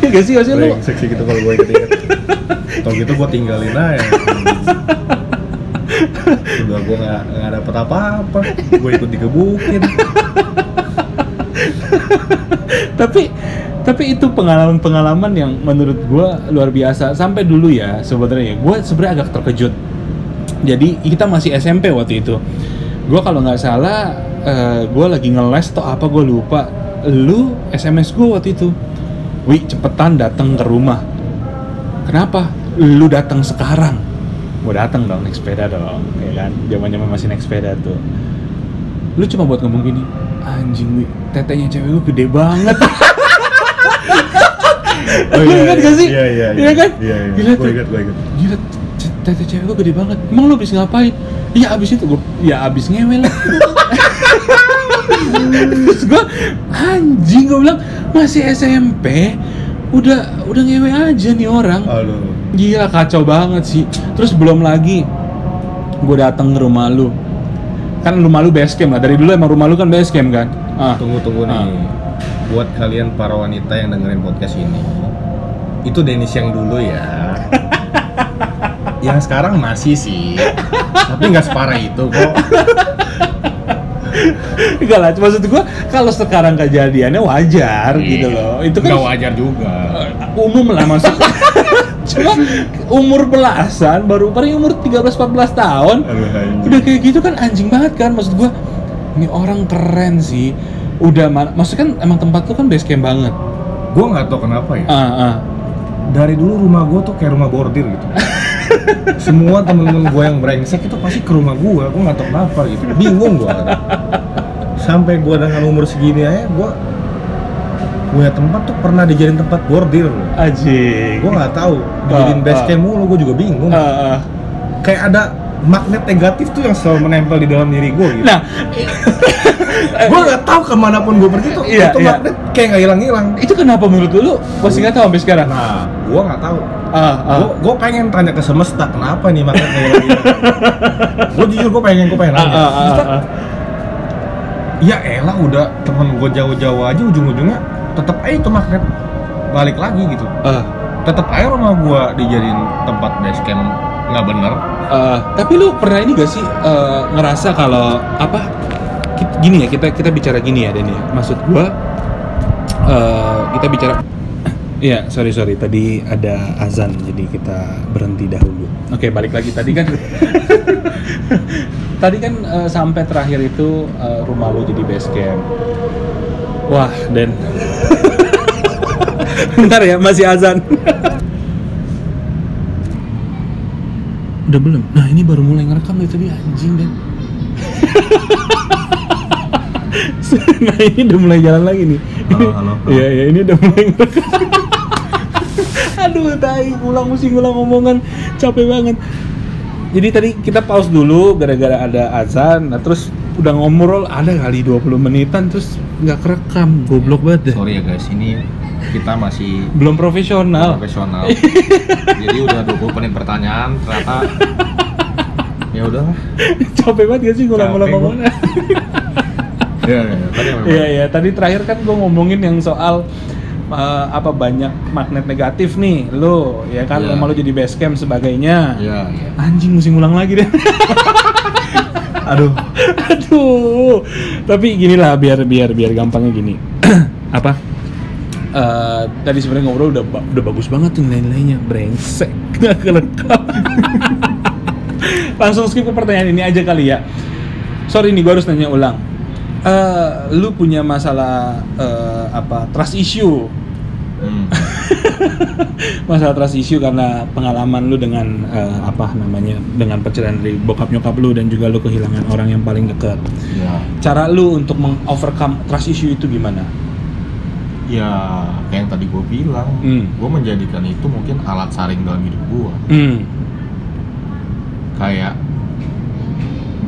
B: Ya gak sih gak sih lu
C: sih gitu kalau gue inget-inget. Tau gitu gue tinggalin aja. Udah gue nggak nggak dapet apa-apa. Gue ikut digebukin.
B: tapi tapi itu pengalaman-pengalaman yang menurut gua luar biasa sampai dulu ya sebenarnya gua sebenarnya agak terkejut jadi kita masih SMP waktu itu gua kalau nggak salah eh, gua lagi ngeles atau apa gua lupa lu SMS gua waktu itu Wi cepetan datang ke rumah kenapa lu datang sekarang gua datang dong naik sepeda dong ya kan zaman zaman masih naik sepeda tuh lu cuma buat ngomong gini anjing wi tetenya cewek gue gede banget
C: Oh, iya,
B: ingat
C: iya.
B: gak sih?
C: Iya, iya,
B: Iya kan?
C: Iya, iya.
B: Gila
C: Gue
B: tuh.
C: ingat, gue ingat.
B: Gila, tete cewek gue gede banget. Emang lu habis ngapain? Iya abis itu gue, ya abis ngewe lah. Terus gue, anjing gue bilang masih SMP, udah udah ngewe aja nih orang.
C: Aduh.
B: Gila kacau banget sih. Terus belum lagi gue datang ke rumah lu. Kan rumah lu base camp lah. Dari dulu emang rumah lu kan base camp kan? Ah.
C: Tunggu tunggu
B: Ah.
C: nih. Buat kalian para wanita yang dengerin podcast ini, itu Denis yang dulu ya. yang sekarang masih sih, tapi nggak separah itu kok.
B: Enggak lah, maksud gue kalau sekarang kejadiannya wajar gitu loh. Itu kan
C: wajar juga.
B: umum lah maksudnya. Cuma umur belasan baru paling umur 13 14 tahun.
C: Aduh.
B: Udah kayak gitu kan anjing banget kan maksud gua. Ini orang keren sih. Udah ma- maksudnya kan emang tempat lu kan base camp banget.
C: Gue nggak tahu kenapa ya.
B: Ah, ah.
C: Dari dulu rumah gue tuh kayak rumah bordir gitu. Semua temen-temen gue yang brengsek itu pasti ke rumah gue. Gue nggak tahu kenapa gitu. Bingung gue. Sampai gue dengan umur segini aja, gue punya tempat tuh pernah dijadiin tempat bordir loh.
B: Anjing.
C: Gue nggak tahu dijadiin
B: Ah,
C: base
B: ah.
C: camp mulu. Gue juga bingung.
B: Ah, ah.
C: Kayak ada magnet negatif tuh yang selalu menempel di dalam diri gue gitu.
B: Nah,
C: gue nggak tahu ke mana pun gue pergi tuh
B: Iya,
C: itu
B: iya.
C: magnet kayak nggak hilang-hilang.
B: itu kenapa menurut lu? Masih nggak tahu sampai sekarang?
C: Nah, gue nggak tahu.
B: Ah, ah.
C: Gue pengen tanya ke semesta kenapa nih magnet kayak gini. gue jujur gue pengen gue pengen
B: Ah,
C: nanya.
B: ah,
C: Semesta,
B: ah.
C: Ya elah udah temen gue jauh-jauh aja ujung-ujungnya tetap aja itu magnet balik lagi gitu.
B: Ah.
C: Tetap aja rumah gue dijadiin tempat base camp nggak bener.
B: Eh, tapi lu pernah ini gak sih eh, ngerasa kalau apa gini ya kita kita bicara gini ya Den ya maksud gua eh, kita bicara Iya, sorry sorry. Tadi ada azan, jadi kita berhenti dahulu. Oke, balik lagi. Tadi kan, tadi kan eh, sampai terakhir itu eh, rumah lu jadi base camp. Wah, dan bentar ya, masih azan. Udah belum? Nah ini baru mulai ngerekam dari tadi anjing dan. nah ini udah mulai jalan lagi nih.
C: Halo, halo.
B: Iya iya ini udah mulai ngerekam. Aduh tai, ulang mesti ngulang omongan, capek banget. Jadi tadi kita pause dulu gara-gara ada azan, nah terus udah ngobrol ada kali 20 menitan terus nggak kerekam, goblok banget deh.
C: Sorry ya guys, ini kita masih
B: Belum profesional.
C: profesional. Jadi udah 20 menit pertanyaan ternyata ya udah
B: capek banget gak sih ngulang-ngulang
C: Capek gua.
B: omongan?
C: ya, ya, ya. tadi
B: Iya iya, terakhir kan gue ngomongin yang soal uh, apa banyak magnet negatif nih, lo ya kan, rumah lo jadi base camp sebagainya.
C: Iya, iya.
B: Anjing mesti ngulang lagi deh.
C: Aduh,
B: Aduh. Tapi gini lah biar biar biar gampangnya gini. apa? eh, tadi sebenarnya ngobrol udah ba- udah bagus banget tuh nilai-nilainya brengsek nggak kelengkap langsung skip ke pertanyaan ini aja kali ya sorry nih gue harus nanya ulang Eh, lu punya masalah eh, apa trust issue
C: Hmm.
B: masalah trust issue karena pengalaman lu dengan eh, apa namanya dengan perceraian dari bokap nyokap lu dan juga lu kehilangan orang yang paling dekat.
C: Ya.
B: Cara lu untuk mengovercome trust issue itu gimana?
C: Ya kayak yang tadi gue bilang
B: Hmm.
C: gue menjadikan itu mungkin alat saring dalam hidup gue
B: hmm.
C: Kayak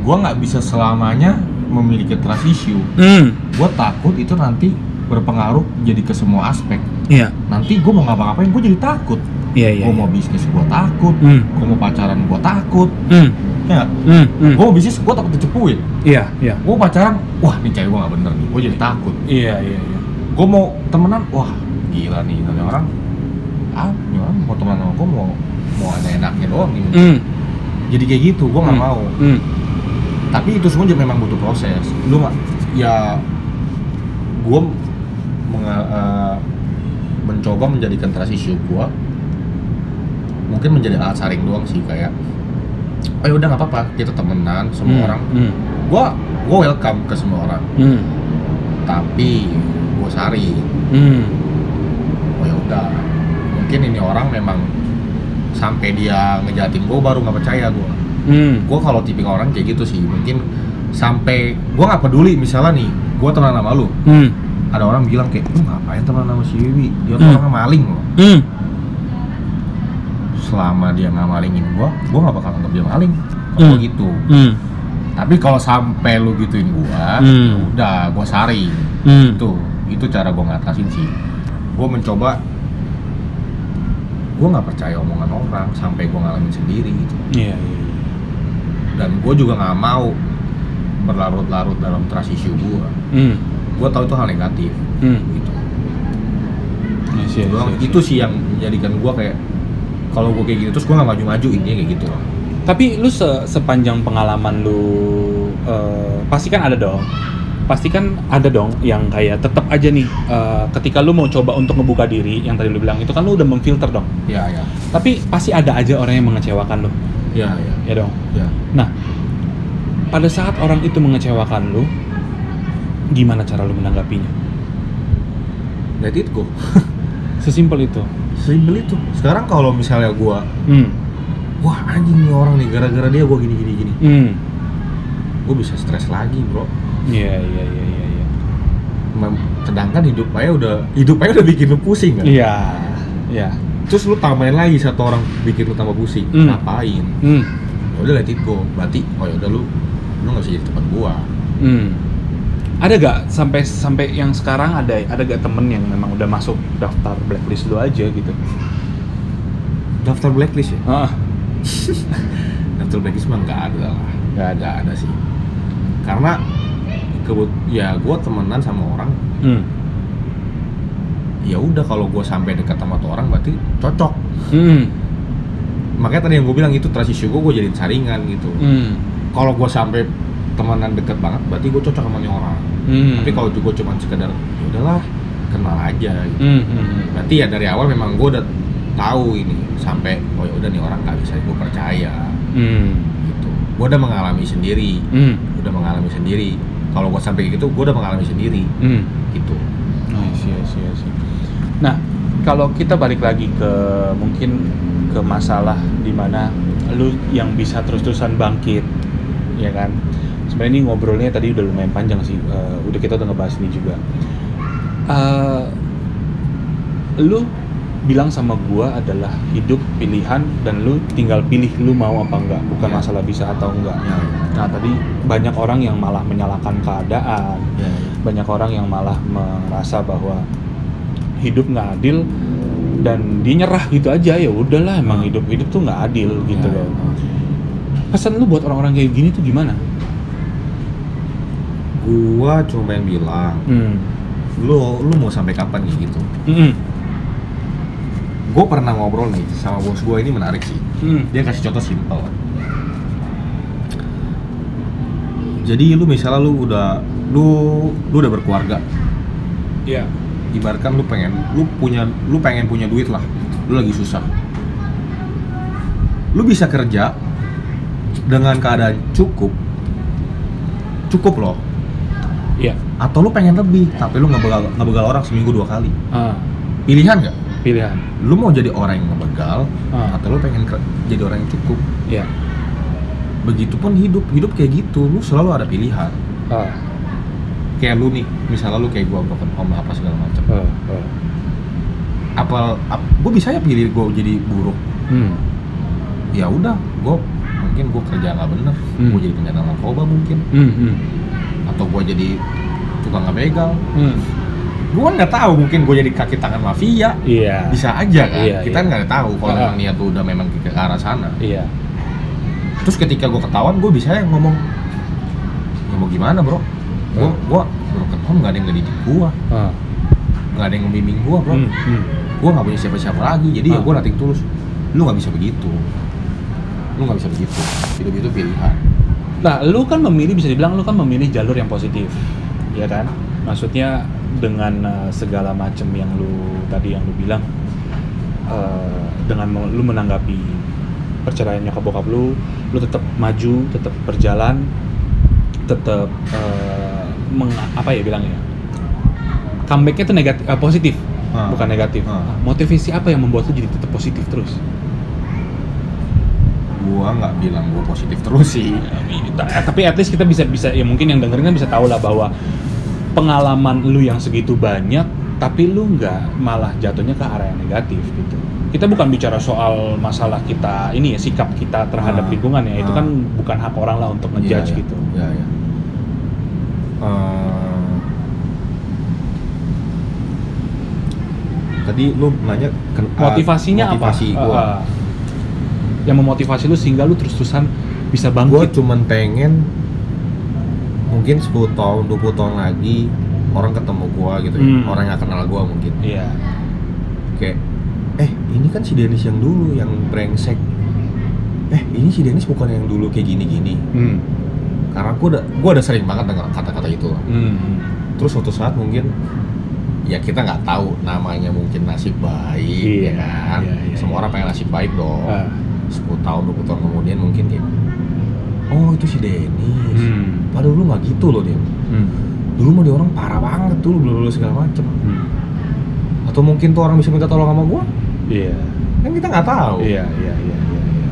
C: gue nggak bisa selamanya memiliki trust issue.
B: Hmm.
C: Gue takut itu nanti berpengaruh jadi ke semua aspek
B: iya.
C: Nanti gue mau ngapa-ngapain gue jadi takut.
B: Iya iya
C: gue mau bisnis gue takut.
B: Hmm.
C: gue mau pacaran gue takut.
B: Hmm.
C: Ya
B: hmm hmm.
C: gue mau bisnis gue takut dicepuin.
B: Iya iya.
C: Gue pacaran wah ini cewek gue gak bener nih. Gue jadi takut.
B: Iya iya iya.
C: Gue mau temenan wah gila nih. Nanti orang ah orang mau temenan sama gue mau mau ada enaknya doang nih
B: hmm.
C: Jadi kayak gitu gue nggak
B: Hmm.
C: mau.
B: Hmm.
C: Tapi itu semua juga memang butuh proses. Lu nggak ya gue menga- eh, mencoba menjadikan trust issue gue mungkin menjadi alat saring doang sih kayak oh ya udah nggak apa-apa kita temenan semua
B: Hmm.
C: orang.
B: hmm.
C: Gue gue welcome ke semua orang.
B: Hmm.
C: Tapi gue saring
B: hmm.
C: Oh ya udah. Mungkin ini orang memang sampai dia ngejatin gue baru nggak percaya gue
B: hmm.
C: Gue kalau tipikal orang kayak gitu sih. Mungkin sampai gue nggak peduli misalnya nih gue temenan sama lu.
B: Hmm
C: ada orang bilang kayak lu ngapain temenan sama si Wiwi? Dia tuh
B: Hmm.
C: orangnya maling loh.
B: Hmm.
C: Selama dia nggak malingin gue gue nggak bakal anggap dia maling. Kalau
B: Hmm.
C: gua gitu.
B: Hmm.
C: Tapi kalau sampai lu gituin gue
B: Hmm.
C: udah gue saring.
B: Hmm.
C: Itu itu cara gue ngatasin sih. Gue mencoba gue nggak percaya omongan orang sampai gue ngalamin sendiri gitu.
B: Iya iya
C: dan gue juga nggak mau berlarut-larut dalam trust issue gue
B: hmm
C: gue tahu itu hal negatif
B: hmm
C: gitu
B: see,
C: Gua-
B: see.
C: itu sih yang menjadikan gue kayak kalau gue kayak gitu terus gue nggak maju-maju intinya kayak gitu loh
B: Tapi lu se- sepanjang pengalaman lu eh, pasti kan ada dong. Pasti kan ada dong yang kayak tetap aja nih eh, ketika lu mau coba untuk ngebuka diri yang tadi lu bilang itu kan lu udah memfilter dong.
C: ya ya
B: Tapi pasti ada aja orang yang mengecewakan lu.
C: ya ya
B: Ya dong.
C: ya
B: Nah, pada saat orang itu mengecewakan lu gimana cara lu menanggapinya?
C: let it go
B: Sesimpel itu.
C: simpel itu sekarang kalau misalnya gue
B: Hmm.
C: wah anjing nih orang nih gara-gara dia gue gini gini gini
B: Hmm.
C: gue bisa stres lagi bro
B: Iya, iya, iya, iya, iya.
C: Mem- sedangkan hidup aja udah hidup aja udah bikin lu pusing kan
B: Iya. Iya.
C: terus lu tambahin lagi satu orang bikin lu tambah pusing
B: Hmm.
C: ngapain
B: Hmm.
C: ya udah let it go berarti oh ya udah lu lu nggak bisa jadi teman gua
B: Hmm. Ada gak sampai sampai yang sekarang ada ada gak temen yang memang udah masuk daftar blacklist lu aja gitu?
C: daftar blacklist ya
B: Ah,
C: daftar blacklist mah nggak ada lah nggak ada ada sih karena kebut ya gua temenan sama orang
B: hmm.
C: ya udah kalau gua sampai dekat sama tuh orang berarti cocok
B: Hmm.
C: makanya tadi yang gue bilang itu issue gue gue jadiin saringan gitu
B: Hmm.
C: kalau gue sampai temenan deket banget berarti gue cocok sama nih orang
B: Hmm.
C: tapi kalau gue cuma sekedar ya udahlah kenal aja gitu.
B: Hmm, hmm, hmm.
C: berarti ya dari awal memang gue udah tahu ini sampai oh ya udah nih orang nggak bisa gue percaya
B: Hmm.
C: gitu gue udah mengalami sendiri
B: Hmm.
C: udah mengalami sendiri kalau gue sampai gitu gue udah mengalami sendiri
B: Hmm.
C: gitu
B: see. Nah, kalau kita balik lagi ke mungkin ke masalah di mana lu yang bisa terus-terusan bangkit, ya kan? Sebenarnya ini ngobrolnya tadi udah lumayan panjang sih. Eh, udah kita udah ngebahas ini juga. Eh, lu bilang sama gua adalah hidup pilihan dan lu tinggal pilih lu mau apa enggak, bukan
C: Ya.
B: masalah bisa atau enggak.
C: ya,
B: Nah, tadi banyak orang yang malah menyalahkan keadaan,
C: ya,
B: banyak orang yang malah merasa bahwa hidup nggak adil dan dia nyerah gitu aja ya udahlah emang
C: Hmm.
B: hidup hidup tuh nggak adil gitu
C: Ya,
B: loh
C: ya.
B: pesan lu buat orang-orang kayak gini tuh gimana
C: gua cuma pengen bilang
B: hmm.
C: lu lu mau sampai kapan kayak gitu?
B: Hmm.
C: gue pernah ngobrol nih sama bos gue ini menarik sih.
B: Hmm.
C: dia kasih contoh simpel. Jadi lu misalnya lu udah lu lu udah berkeluarga.
B: Ya
C: ibaratkan lu pengen lu punya lu pengen punya duit lah. Lu lagi susah. Lu bisa kerja dengan keadaan cukup cukup loh
B: Iya.
C: atau lu pengen lebih tapi lu ngebegal ngebegal orang seminggu dua kali
B: Ah,
C: pilihan nggak
B: pilihan.
C: lu mau jadi orang yang ngebegal
B: Ah.
C: atau lu pengen jadi orang yang cukup
B: Iya.
C: begitupun hidup hidup kayak gitu lu selalu ada pilihan
B: Ah,
C: kayak lu nih misalnya lu kayak gua broken home apa segala macam
B: ah, ah.
C: apa ap, gua bisa ya pilih gua jadi buruk
B: Hmm.
C: ya udah gua mungkin gua kerja nggak bener
B: Hmm.
C: gua jadi penyandang narkoba mungkin
B: Hmm. Hmm.
C: Atau gua jadi tukang ngebegal
B: Hmm.
C: gua kan nggak tahu mungkin gua jadi kaki tangan mafia
B: Iya.
C: bisa aja kan
B: Iya,
C: kita
B: iya.
C: nggak tahu kalau memang niat lu udah memang ke, arah sana
B: Iya.
C: terus ketika gua ketahuan gua bisa ya ngomong ya mau gimana bro gua
B: Ah.
C: gua broken home nggak ada yang ngedidik gua
B: Ah.
C: nggak ada yang ngebimbing gua bro
B: Hmm. Hmm.
C: gue nggak punya siapa-siapa lagi jadi ya
B: Ah.
C: gue nating tulus lu nggak bisa begitu lu nggak bisa begitu hidup itu pilihan
B: Nah, lu kan memilih bisa dibilang lu kan memilih jalur yang positif, ya kan? Maksudnya dengan uh, segala macam yang lu tadi yang lu bilang uh, dengan lu menanggapi perceraian nyokap bokap lu, lu tetap maju, tetap berjalan, tetap uh, meng, apa ya bilangnya? Comebacknya tuh negatif, uh, positif,
C: Ah.
B: bukan negatif.
C: Ah.
B: Motivasi apa yang membuat lu jadi tetap positif terus?
C: Gua nggak bilang gua positif terus sih
B: Eh, tapi at least kita bisa bisa ya mungkin yang dengerin kan bisa tahu lah bahwa pengalaman lu yang segitu banyak tapi lu nggak malah jatuhnya ke arah yang negatif gitu kita bukan bicara soal masalah kita ini ya sikap kita terhadap
C: Ah,
B: lingkungan ya itu
C: ah.
B: kan bukan hak orang lah untuk ngejudge
C: Iya, iya.
B: gitu
C: Iya, iya. Eh, tadi lu nanya
B: motivasinya
C: motivasi
B: apa
C: gua.
B: Ah, ah. Yang memotivasi lu sehingga lu terus-terusan bisa
C: gue
B: bangkit
C: cuman pengen mungkin 10 tahun 20 tahun lagi orang ketemu gua gitu ya
B: Hmm.
C: orang yang kenal gua mungkin
B: iya
C: kayak eh ini kan si Dennis yang dulu yang brengsek eh ini si Dennis bukan yang dulu kayak gini-gini
B: hmm.
C: karena gua udah gua udah sering banget dengar kata-kata itu
B: Hmm.
C: terus suatu saat mungkin ya kita nggak tahu namanya mungkin nasib baik
B: Iya,
C: ya kan
B: iya, iya,
C: semua
B: iya.
C: orang pengen nasib baik dong
B: Ah.
C: 10 tahun 20 tahun kemudian mungkin kayak oh itu si Dennis
B: Hmm.
C: padahal lu nggak gitu loh dia
B: Hmm.
C: dulu mah dia orang parah banget dulu belum lulus segala macem
B: Hmm.
C: atau mungkin tuh orang bisa minta tolong sama gua
B: iya
C: kan kita nggak tahu
B: iya iya iya iya iya.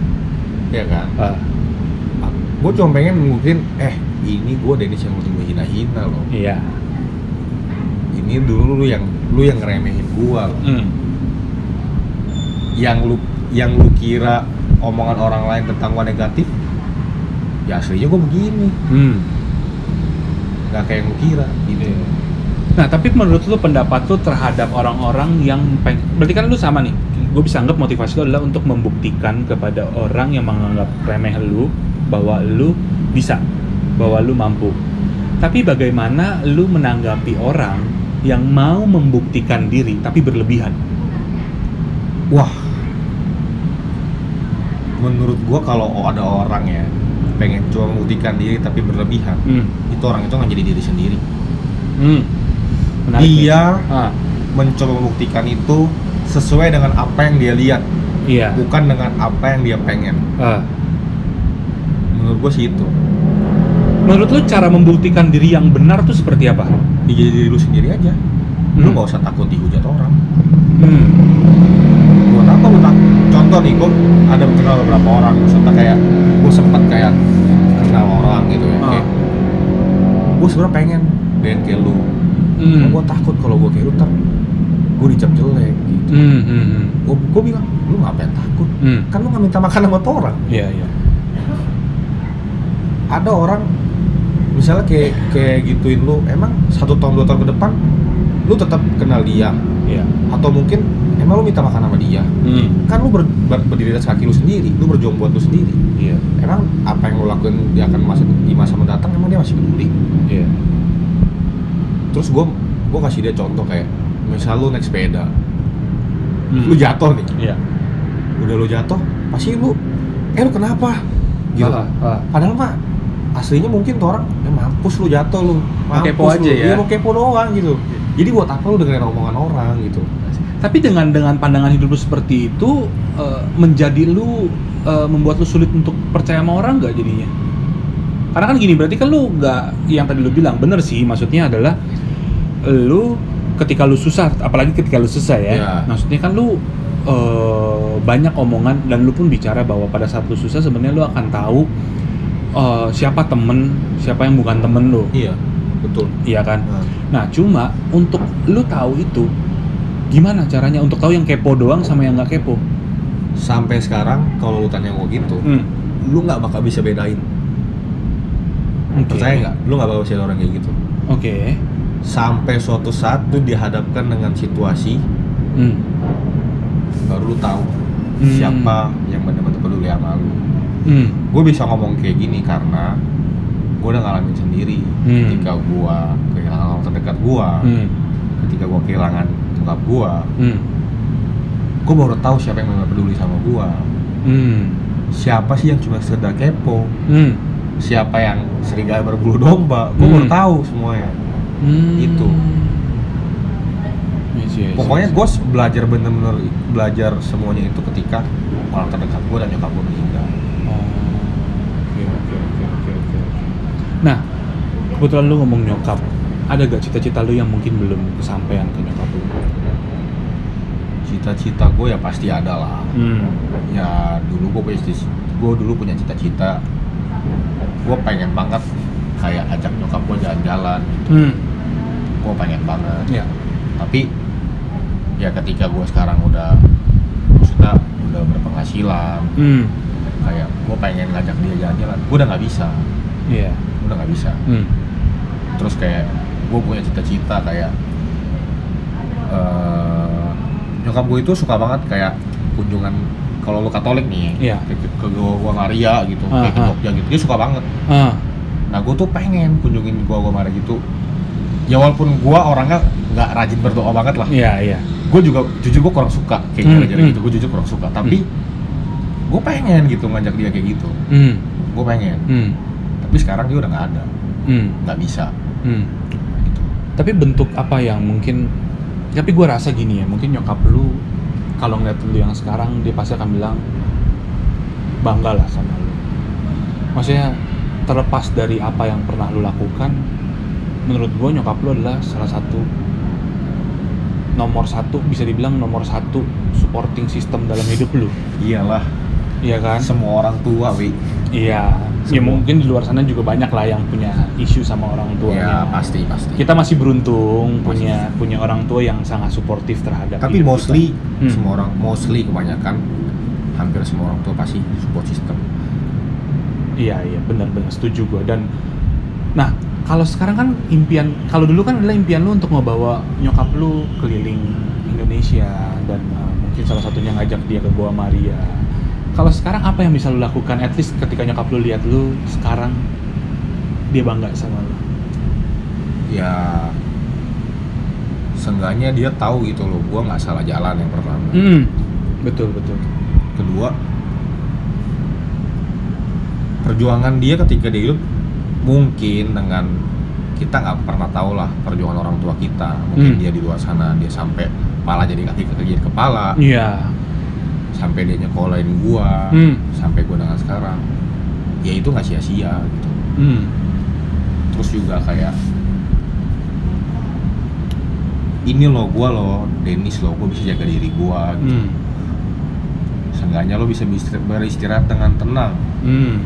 C: ya kan
B: Ah,
C: gue cuma pengen mungkin eh ini gue Dennis yang lu hina-hina loh
B: iya
C: ini dulu lu yang lu yang ngeremehin gua loh.
B: Hmm.
C: yang lu yang lu kira omongan orang lain tentang gua negatif ya aslinya gua begini
B: Hmm.
C: nggak kayak yang kira gitu
B: Iya. Nah, tapi menurut lu pendapat lu terhadap orang-orang yang peng... Berarti kan lu sama nih. Gue bisa anggap motivasi lu adalah untuk membuktikan kepada orang yang menganggap remeh lu bahwa lu bisa, bahwa lu mampu. Tapi bagaimana lu menanggapi orang yang mau membuktikan diri tapi berlebihan?
C: wah menurut gua kalau ada orang ya pengen cuma membuktikan diri tapi berlebihan
B: Hmm.
C: itu orang itu nggak jadi diri sendiri
B: Hmm. Menarik nih.
C: dia
B: Ah,
C: mencoba membuktikan itu sesuai dengan apa yang dia lihat
B: iya.
C: bukan dengan apa yang dia pengen
B: Ah.
C: menurut gua sih itu
B: Menurut lu cara membuktikan diri yang benar tuh seperti apa?
C: Ya, jadi diri lu sendiri aja lu
B: Hmm.
C: nggak usah takut dihujat orang
B: Hmm.
C: buat apa lu takut contoh nih gua ada kenal beberapa orang maksudnya kayak gua sempet kayak kenal orang gitu ya kayak gua sebenarnya pengen dan kayak lu
B: Hmm.
C: gua takut kalau gua kayak lu ntar gua dicap jelek gitu
B: Hmm, hmm, hmm.
C: gua, gua bilang lu ngapain takut
B: Hmm.
C: kan lu nggak minta makan sama orang
B: Iya, iya.
C: ada orang misalnya kayak kayak gituin lu emang satu tahun dua tahun ke depan lu tetap kenal dia
B: Iya.
C: atau mungkin emang lu minta makan sama dia
B: Hmm.
C: kan lu ber, ber- berdiri di atas kaki lu sendiri lu berjuang buat lu sendiri
B: Iya.
C: emang apa yang lu lakuin di akan masa di masa mendatang emang dia masih peduli
B: Iya.
C: terus gua gua kasih dia contoh kayak misal lu naik sepeda
B: Hmm.
C: lu jatuh nih
B: Iya.
C: udah lu jatuh pasti lu eh lu kenapa gitu
B: Ah, ah.
C: padahal mah aslinya mungkin tuh orang ya mampus lu jatuh lu mampus
B: kepo
C: lu.
B: aja ya?
C: Iya, mau kepo doang gitu jadi buat apa lu dengerin omongan orang gitu
B: Tapi dengan dengan pandangan hidup lu seperti itu eh, menjadi lu eh, membuat lu sulit untuk percaya sama orang nggak jadinya? Karena kan gini berarti kan lu nggak yang tadi lu bilang bener sih maksudnya adalah lu ketika lu susah apalagi ketika lu susah ya.
C: Iya.
B: maksudnya kan lu eh, banyak omongan dan lu pun bicara bahwa pada saat lu susah sebenarnya lu akan tahu eh, siapa temen siapa yang bukan temen lu.
C: Iya betul.
B: Iya kan?
C: Nah,
B: Nah, cuma untuk lu tahu itu gimana caranya untuk tahu yang kepo doang sama yang nggak kepo?
C: sampai sekarang kalau lu tanya gue gitu
B: Hmm.
C: lu nggak bakal bisa bedain
B: Oke.
C: percaya nggak lu nggak bakal bisa orang kayak gitu
B: Oke.
C: sampai suatu saat lu dihadapkan dengan situasi
B: Hmm.
C: baru lu tahu
B: Hmm.
C: siapa yang benar-benar peduli sama lu
B: Hmm.
C: gue bisa ngomong kayak gini karena gue udah ngalamin sendiri
B: Hmm.
C: ketika gue kehilangan orang terdekat gue
B: Hmm.
C: ketika gue kehilangan bokap gue
B: Hmm.
C: gue baru tahu siapa yang benar peduli sama gue
B: Hmm.
C: siapa sih yang cuma sekedar kepo
B: Hmm.
C: siapa yang serigala berbulu domba baru
B: Hmm.
C: tahu semuanya
B: Hmm.
C: Itu.
B: Yes, yes,
C: pokoknya
B: yes.
C: gue belajar bener-bener belajar semuanya itu ketika orang terdekat gue dan nyokap gue meninggal
B: Oh. Oke, oke, oke, oke, oke, oke. Nah, kebetulan lu ngomong nyokap, ada gak cita-cita lu yang mungkin belum kesampaian ke nyokap lu?
C: cita-cita gue ya pasti ada lah
B: Hmm.
C: ya dulu gue punya gue dulu punya cita-cita gue pengen banget kayak ajak nyokap gue jalan-jalan
B: Hmm.
C: gue pengen banget
B: Ya.
C: tapi ya ketika gue sekarang udah sudah udah berpenghasilan
B: Hmm.
C: kayak gue pengen ngajak dia jalan-jalan gue udah nggak bisa
B: Iya.
C: gue udah nggak bisa
B: Hmm.
C: terus kayak gue punya cita-cita kayak eh nyokap gue itu suka banget kayak kunjungan kalau lu Katolik nih
B: Iya.
C: ke, ke, ke gua gua Maria gitu
B: Ah,
C: kayak ke
B: ah.
C: Jogja gitu dia suka banget
B: Ah.
C: nah gue tuh pengen kunjungin gua gua Maria gitu ya walaupun gua orangnya nggak rajin berdoa banget lah
B: Iya, iya.
C: gue juga jujur gue kurang suka kayak
B: Hmm,
C: gara-gara
B: hmm.
C: gitu gue jujur kurang suka tapi gue pengen gitu ngajak dia kayak gitu
B: Hmm.
C: gue pengen
B: Hmm.
C: tapi sekarang dia udah nggak ada
B: Hmm.
C: nggak bisa
B: Hmm. Tapi bentuk apa yang mungkin tapi gue rasa gini ya, mungkin nyokap lu kalau ngeliat lu yang sekarang dia pasti akan bilang bangga lah sama lu. Maksudnya terlepas dari apa yang pernah lu lakukan, menurut gue nyokap lu adalah salah satu nomor satu bisa dibilang nomor satu supporting system dalam hidup lu,
C: iyalah
B: iya kan?
C: semua orang tua wi
B: Iya, ya mungkin di luar sana juga banyak lah yang punya isu sama orang tuanya.
C: ya pasti pasti
B: Kita masih beruntung
C: Masih.
B: punya punya orang tua yang sangat suportif terhadap.
C: tapi
B: hidup
C: mostly
B: kita. Hmm.
C: semua orang mostly kebanyakan hampir semua orang tua pasti support system
B: Iya iya benar-benar setuju gue dan nah kalau sekarang kan impian kalau dulu kan adalah impian lu untuk ngebawa nyokap lu keliling Indonesia dan uh, mungkin salah satunya ngajak dia ke Goa Maria. Kalau sekarang apa yang bisa lu lakukan? At least ketika nyokap lu lihat lu sekarang dia bangga sama lu.
C: ya seenggaknya dia tahu gitu loh gua nggak salah jalan yang pertama
B: Hmm, betul betul.
C: kedua perjuangan dia ketika dia hidup mungkin dengan kita nggak pernah tahu lah perjuangan orang tua kita mungkin
B: Hmm.
C: dia di luar sana dia sampai kepala jadi kaki kaki jadi kepala
B: Iya.
C: Sampai dia nyekolahin gua
B: Hmm.
C: sampai gua dengan sekarang ya itu nggak sia-sia gitu
B: Hmm.
C: terus juga kayak ini loh gua loh Denis loh gua bisa jaga diri gua gitu.
B: Hmm.
C: seenggaknya lo bisa beristirahat dengan tenang
B: Hmm.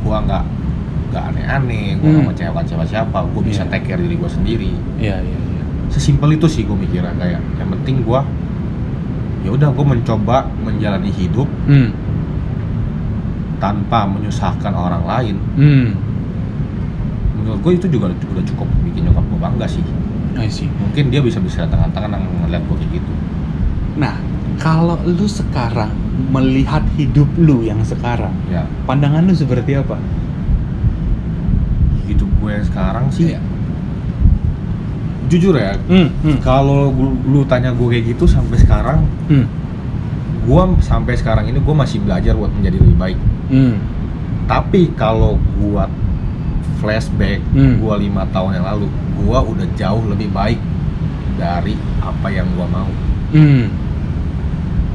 C: gua nggak nggak aneh-aneh gua nggak
B: Hmm.
C: mengecewakan siapa siapa gua bisa
B: Iya.
C: take care diri gua sendiri
B: Iya iya iya.
C: sesimpel itu sih gua mikirnya kayak yang penting gua ya udah gua mencoba menjalani hidup
B: Hmm.
C: tanpa menyusahkan orang lain
B: Hmm.
C: menurut gua itu juga udah cukup bikin nyokap gua bangga sih
B: I see.
C: mungkin dia bisa bisa tangan tangan ngeliat gua kayak gitu
B: Nah, kalau lu sekarang melihat hidup lu yang sekarang,
C: ya
B: pandangan lu seperti apa?
C: hidup gue yang sekarang sih
B: Iya.
C: Jujur ya
B: Hmm, hmm,
C: kalau lu, lu tanya gue kayak gitu sampai sekarang
B: hmm,
C: gue sampai sekarang ini gue masih belajar buat menjadi lebih baik
B: hmm,
C: tapi kalau buat flashback
B: Hmm.
C: gua lima tahun yang lalu gua udah jauh lebih baik dari apa yang gua mau
B: Hmm.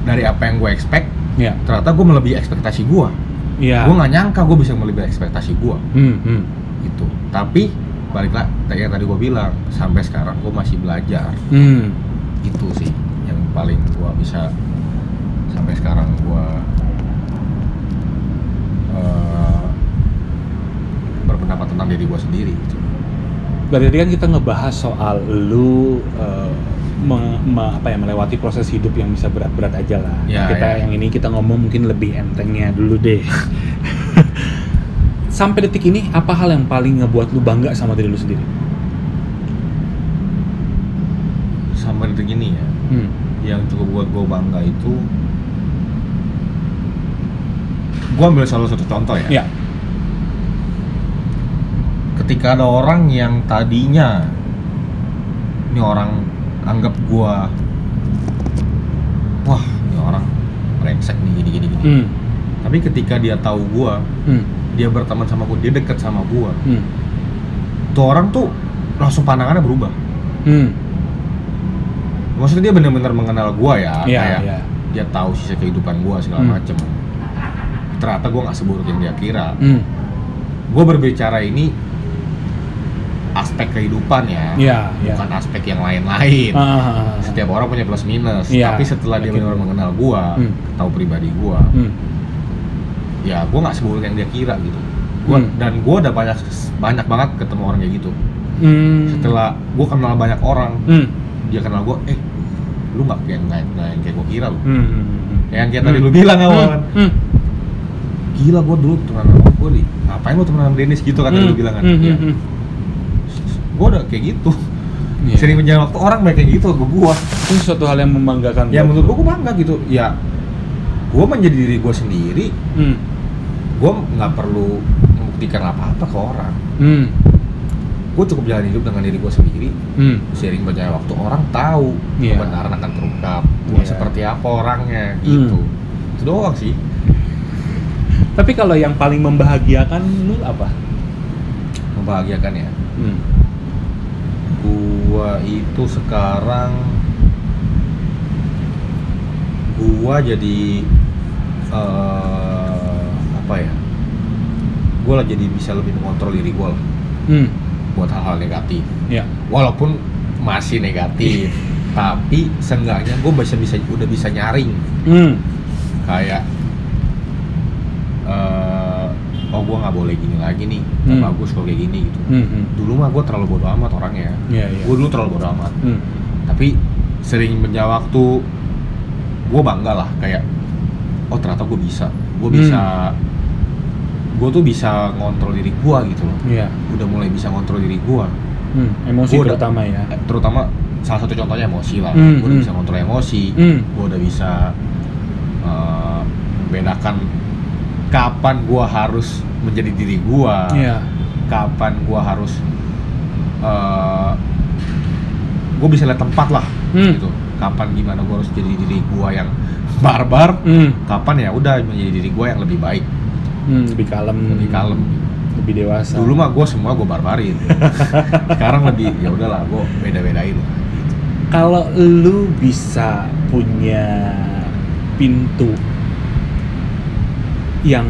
C: dari apa yang gua expect
B: Ya.
C: ternyata gua melebihi ekspektasi gua
B: Ya.
C: gua nggak nyangka gua bisa melebihi ekspektasi gua
B: Hmm. Hmm.
C: gitu tapi baliklah kayak yang tadi gua bilang sampai sekarang gua masih belajar
B: Hmm.
C: itu sih yang paling gua bisa sampai sekarang gua eh, berpendapat tentang diri gua sendiri gitu.
B: Berarti tadi kan kita ngebahas soal lu eh, me- me- apa ya melewati proses hidup yang bisa berat-berat aja lah.
C: Ya,
B: kita
C: ya.
B: yang ini kita ngomong mungkin lebih entengnya dulu deh. Sampai detik ini apa hal yang paling ngebuat lu bangga sama diri lu sendiri?
C: sampai detik ini ya
B: Hmm.
C: yang cukup buat gua bangga itu gua ambil salah satu contoh ya
B: Ya.
C: ketika ada orang yang tadinya ini orang anggap gua wah ini orang brengsek nih gini gini gini
B: Hmm.
C: tapi ketika dia tahu gua
B: Hmm.
C: Dia berteman sama gua dia deket sama gua
B: Hmm.
C: tuh orang tuh langsung pandangannya berubah
B: Hmm.
C: maksudnya dia benar-benar mengenal gua ya
B: Iya,
C: kayak
B: iya.
C: dia tahu sisi kehidupan gua segala
B: Hmm.
C: macem ternyata gua nggak seburuk yang dia kira
B: Hmm.
C: gua berbicara ini aspek kehidupan ya
B: Iya, iya.
C: bukan aspek yang lain-lain
B: Ah.
C: setiap orang punya plus minus
B: Iya,
C: tapi setelah dia
B: yakin.
C: benar mengenal gua
B: Hmm.
C: tahu pribadi gua
B: Hmm.
C: Ya gua nggak seburuk yang dia kira gitu gua
B: Hmm.
C: dan gua udah banyak banyak banget ketemu orang kayak gitu
B: Hmm.
C: setelah gua kenal banyak orang
B: Hmm.
C: dia kenal gua eh lu nggak kayak nggak yang kayak gua kira lu
B: Hmm. Hmm. Hmm.
C: yang kayak tadi
B: Hmm.
C: lu bilang awal
B: Hmm.
C: gila gua dulu temenan sama gua nih ngapain lu temenan sama Dennis gitu kan tadi lu bilang kan
B: Hmm.
C: ya.
B: Hmm.
C: gua udah kayak gitu
B: Iya.
C: sering berjalan waktu orang banyak kayak gitu ke gua
B: itu suatu hal yang membanggakan
C: ya menurut
B: lu.
C: gua gua bangga gitu ya gua menjadi diri gua sendiri
B: Hmm.
C: Gue nggak perlu membuktikan apa-apa ke orang
B: Hmm.
C: gue cukup jalan hidup dengan diri gue sendiri
B: Hmm.
C: sering berjalan waktu orang tahu
B: Iya.
C: kebenaran akan terungkap gue
B: Iya.
C: seperti apa orangnya gitu
B: Hmm.
C: itu doang sih
B: Tapi kalau yang paling membahagiakan lu apa?
C: membahagiakan ya
B: Hmm.
C: gua itu sekarang gua jadi eh, apa ya gua lah jadi bisa lebih mengontrol diri gua lah
B: Hmm.
C: buat hal-hal negatif
B: Ya.
C: walaupun masih negatif tapi seenggaknya gue bisa bisa udah bisa nyaring
B: Hmm.
C: kayak eh oh gue nggak boleh gini lagi nih nggak
B: Hmm.
C: bagus kalau kayak gini gitu
B: Hmm. hmm.
C: dulu mah gue terlalu bodo amat orangnya
B: Iya, iya.
C: gue dulu terlalu bodo amat
B: Hmm.
C: tapi sering berjalan waktu gue bangga lah kayak oh ternyata gue bisa gue
B: Hmm.
C: Gue tuh bisa ngontrol diri gue gitu loh
B: Iya.
C: udah mulai bisa ngontrol diri gue
B: Hmm. Emosi
C: Gua udah-
B: terutama ya.
C: terutama salah satu contohnya emosi lah
B: Hmm,
C: gue udah
B: hmm.
C: bisa ngontrol emosi
B: Hmm.
C: gue udah bisa eh, membedakan kapan gue harus menjadi diri gue
B: Iya.
C: kapan gue harus gue bisa lihat tempat lah
B: Hmm.
C: gitu kapan gimana gue harus jadi diri gue yang barbar
B: Hmm.
C: kapan ya udah menjadi diri gue yang lebih baik
B: Hmm. Lebih kalem.
C: lebih kalem
B: Lebih dewasa.
C: dulu mah gue semua gue barbarin sekarang lebih ya udahlah gue beda bedain
B: kalau lu bisa punya pintu yang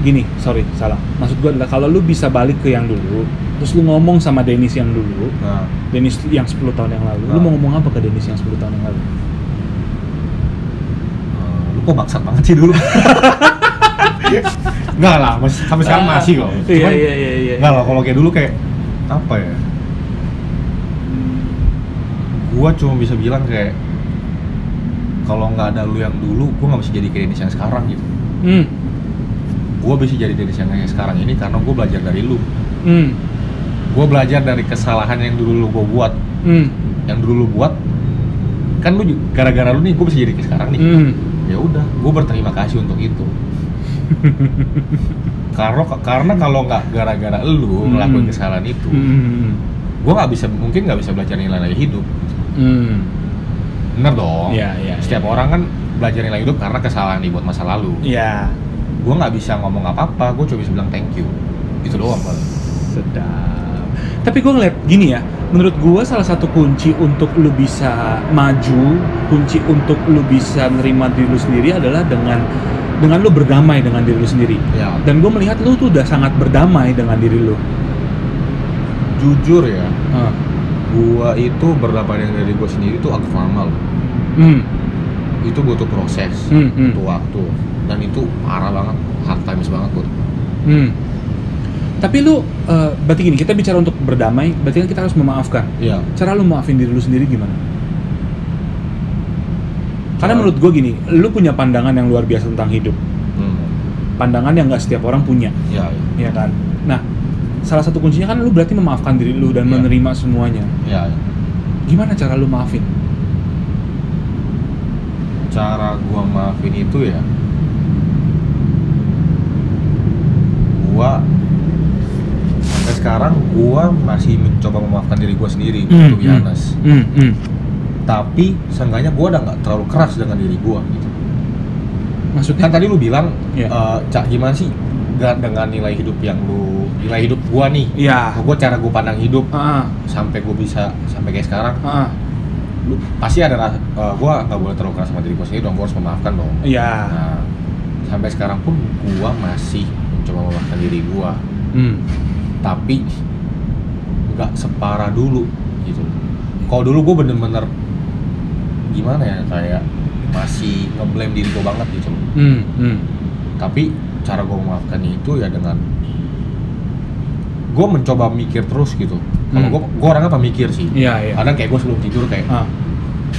B: gini, sorry, salah. Maksud gua adalah kalau lu bisa balik ke yang dulu, terus lu ngomong sama Dennis yang dulu,
C: nah
B: Dennis yang 10 tahun yang lalu, lu
C: Ah.
B: mau ngomong apa ke Dennis yang 10 tahun yang lalu?
C: Eh, lu kok bangsat banget sih dulu Enggak lah, masih, sampai sekarang masih kok
B: Iya,
C: Cuman,
B: iya, iya, iya.
C: Enggak lah, kalau kayak dulu kayak Apa ya Gua cuma bisa bilang kayak kalau nggak ada lu yang dulu, gua nggak bisa jadi kayak Dennis yang sekarang gitu
B: Hmm.
C: Gua bisa jadi Dennis yang sekarang ini karena gua belajar dari lu
B: Hmm.
C: Gua belajar dari kesalahan yang dulu lu gua buat
B: Hmm.
C: Yang dulu lu buat Kan lu gara-gara lu nih, gua bisa jadi kayak sekarang nih
B: Hmm.
C: ya udah gue berterima kasih untuk itu karena karena kalau nggak gara-gara lu
B: Hmm.
C: ngelakuin kesalahan itu
B: Hmm.
C: gue nggak bisa mungkin nggak bisa belajar nilai-nilai hidup
B: Hmm.
C: bener dong
B: Iya, iya.
C: setiap orang kan belajar nilai hidup karena kesalahan dibuat masa lalu
B: Iya.
C: gue nggak bisa ngomong apa-apa gue cuma bisa bilang thank you itu doang paling
B: Sedap. Tapi gue ngeliat gini ya, menurut gue salah satu kunci untuk lu bisa maju, kunci untuk lu bisa nerima diri lu sendiri adalah dengan dengan lu berdamai dengan diri lu sendiri.
C: ya
B: Dan gue melihat lu tuh udah sangat berdamai dengan diri lu.
C: jujur ya
B: Ah.
C: gua itu berdamai dengan diri gua sendiri tuh agak lama loh
B: Hmm.
C: itu butuh proses
B: Hmm, hmm.
C: butuh waktu dan itu parah banget hard times banget buat.
B: Hmm. Tapi lu, eh, berarti gini, kita bicara untuk berdamai, berarti kan kita harus memaafkan.
C: iya
B: Cara lu maafin diri lu sendiri gimana? Karena menurut gue gini, lu punya pandangan yang luar biasa tentang hidup.
C: hmm.
B: Pandangan yang nggak setiap orang punya,
C: ya
B: ya kan? Nah, salah satu kuncinya kan lu berarti memaafkan diri lu dan
C: Iya.
B: menerima semuanya.
C: ya
B: Gimana cara lu maafin?
C: cara gua maafin itu ya gua sampai sekarang gua masih mencoba memaafkan diri gua sendiri to be honest
B: Hmm, hmm.
C: Tapi seenggaknya gua udah nggak terlalu keras dengan diri gua gitu
B: Maksudnya?
C: kan tadi lu bilang
B: Iya.
C: eh, cak gimana sih gak dengan nilai hidup yang lu nilai hidup gua nih
B: Iya.
C: gua cara gua pandang hidup
B: Ah,
C: sampai gua bisa sampai kayak sekarang
B: ah.
C: lu pasti ada rasa eh, gua nggak boleh terlalu keras sama diri gua sendiri dong gua harus memaafkan dong
B: Iya.
C: Nah, sampai sekarang pun gua masih mencoba memaafkan diri gua,
B: Hmm.
C: tapi nggak separah dulu gitu. Kalau dulu gua bener-bener gimana ya kayak masih ngeblame diri gua banget gitu.
B: Hmm, hmm.
C: Tapi cara gua memaafkannya itu ya dengan gua mencoba mikir terus gitu. Kalau
B: Hmm.
C: gua, gua orangnya pemikir sih.
B: Iya, iya.
C: Kadang kayak gua sebelum tidur kayak
B: Ah.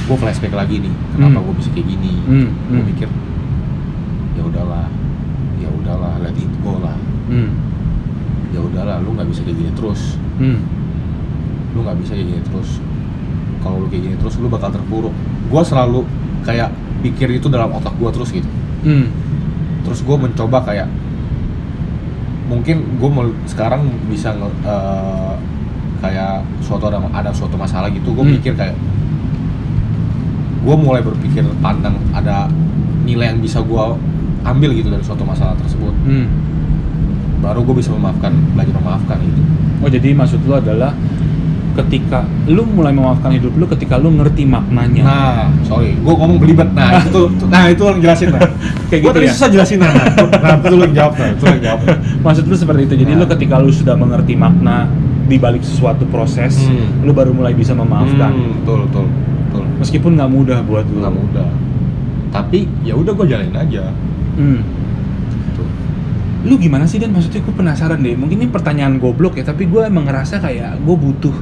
C: gua flashback lagi nih, kenapa
B: Hmm.
C: gua bisa kayak gini.
B: Hmm,
C: Gua
B: hmm.
C: mikir ya udahlah, ya udahlah, let it go lah.
B: Hmm.
C: ya udahlah lu nggak bisa kayak gini terus
B: Hmm.
C: lu nggak bisa kayak gini terus kalau lu kayak gini terus lu bakal terpuruk gue selalu kayak pikir itu dalam otak gue terus gitu
B: Hmm.
C: terus gue mencoba kayak mungkin gue sekarang bisa eh, kayak suatu ada ada suatu masalah gitu gue
B: Hmm.
C: mikir kayak gue mulai berpikir pandang ada nilai yang bisa gue ambil gitu dari suatu masalah tersebut
B: Hmm.
C: baru gue bisa memaafkan belajar memaafkan gitu
B: Oh jadi maksud lu adalah ketika lu mulai memaafkan hidup lu ketika lu ngerti maknanya.
C: Nah, sorry, gue ngomong belibet. Nah, itu, nah itu yang jelasin nah.
B: Kayak
C: Gue
B: gitu
C: tadi
B: ya?
C: susah jelasin nah. Nah, itu lu yang jawab nah, itu yang jawab.
B: Maksud lu seperti itu. Jadi
C: Nah.
B: lu ketika lu sudah mengerti makna di balik sesuatu proses,
C: Hmm.
B: lu baru mulai bisa memaafkan.
C: Hmm, betul, betul, betul.
B: Meskipun nggak mudah buat lu.
C: Nggak mudah. Tapi ya udah gue jalanin aja.
B: Hmm.
C: Gitu.
B: Lu gimana sih Dan? Maksudnya gue penasaran deh. Mungkin ini pertanyaan goblok ya, tapi gue emang ngerasa kayak gue butuh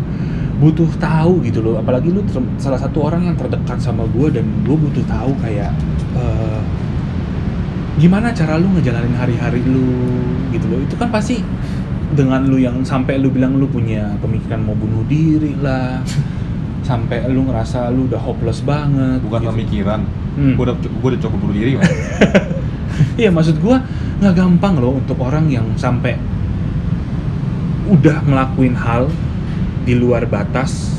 B: butuh tahu gitu loh. Apalagi lu ter- salah satu orang yang terdekat sama gue dan gue butuh tahu kayak eh, gimana cara lu ngejalanin hari-hari lu gitu loh. Itu kan pasti dengan lu yang sampai lu bilang lu punya pemikiran mau bunuh diri lah. sampai lu ngerasa lu udah hopeless banget.
C: Bukan
B: gitu.
C: pemikiran.
B: Hmm.
C: Gue udah gue udah coba bunuh diri.
B: Iya maksud gua nggak gampang loh untuk orang yang sampai udah ngelakuin hal di luar batas.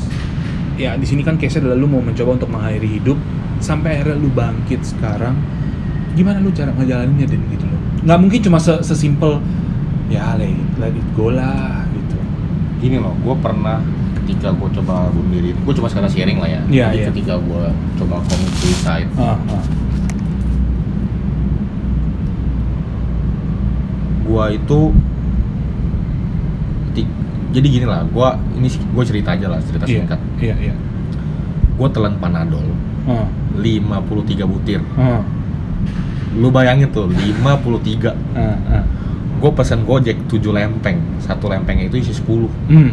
B: Ya di sini kan case adalah lu mau mencoba untuk mengakhiri hidup sampai akhirnya lu bangkit sekarang. Gimana lu cara ngejalaninnya dan gitu loh. Nggak mungkin cuma se sesimpel ya let it, let it go lah gitu.
C: Gini loh, gue pernah ketika gue coba bunuh diri, gue cuma sekarang sharing lah ya.
B: Iya,
C: Jadi
B: iya.
C: ketika gue coba commit suicide,
B: Ah, ah.
C: gua itu jadi gini lah gua ini gue cerita aja lah cerita
B: Iya,
C: singkat
B: iya, iya.
C: gua telan panadol
B: Ah,
C: 53 butir
B: ah,
C: lu bayangin tuh 53
B: ah, ah.
C: gue pesan gojek 7 lempeng satu lempeng itu isi 10
B: Hmm.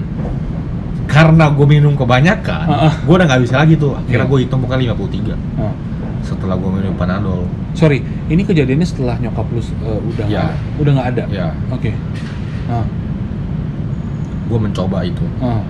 C: karena gue minum kebanyakan
B: Ah, ah.
C: gue udah nggak bisa lagi tuh akhirnya
B: Iya.
C: gue hitung bukan 53
B: ah.
C: setelah gue minum panadol
B: Sorry, ini kejadiannya setelah nyokap lu uh, udah nggak ada? udah nggak ada.
C: ya
B: Oke. Ah,
C: gue mencoba itu.
B: Ah,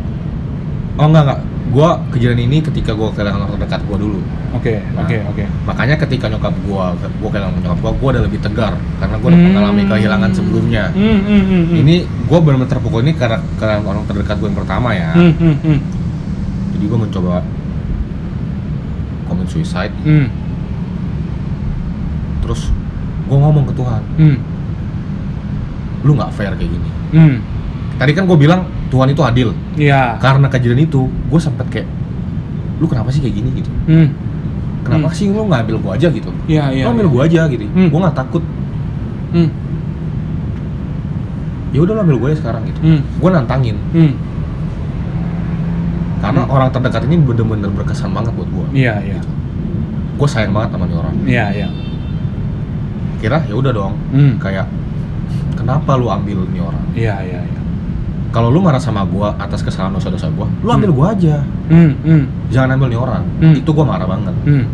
C: oh enggak enggak. Gue kejadian ini ketika gue kehilangan orang terdekat gue dulu.
B: Oke,
C: Nah,
B: oke, oke.
C: makanya ketika nyokap gua gua kehilangan nyokap gua gua udah lebih tegar karena gua udah
B: Hmm.
C: mengalami kehilangan sebelumnya.
B: Hmm, hmm, hmm, hmm.
C: ini gua benar-benar terpukul ini karena karena orang terdekat gua yang pertama ya.
B: Hmm, hmm, hmm,
C: jadi gua mencoba commit suicide.
B: Hmm,
C: terus gua ngomong ke Tuhan.
B: Hmm.
C: lu nggak fair kayak gini.
B: Hmm.
C: Tadi kan gue bilang Tuhan itu adil
B: Iya.
C: karena kejadian itu gue sempet kayak lu kenapa sih kayak gini gitu
B: Hmm.
C: kenapa
B: Hmm.
C: sih lu nggak ambil gue aja gitu
B: Iya, iya.
C: lu ambil
B: iya.
C: gue aja gitu
B: Hmm.
C: gue nggak takut
B: Hmm.
C: ya udah lu ambil gue aja sekarang gitu
B: Hmm.
C: gue nantangin
B: Hmm.
C: karena
B: Hmm.
C: orang terdekat ini bener-bener berkesan banget buat gue
B: Iya, iya.
C: gue sayang banget sama nih orang
B: Iya, iya.
C: kira ya udah dong
B: Hmm.
C: kayak kenapa lu ambil nih orang
B: Iya, iya, iya.
C: Kalau lu marah sama gue atas kesalahan dosa-dosa gue lu ambil
B: Hmm.
C: gue aja
B: Hmm. Hmm.
C: jangan ambil nih orang
B: Hmm.
C: itu gue marah banget
B: Hmm.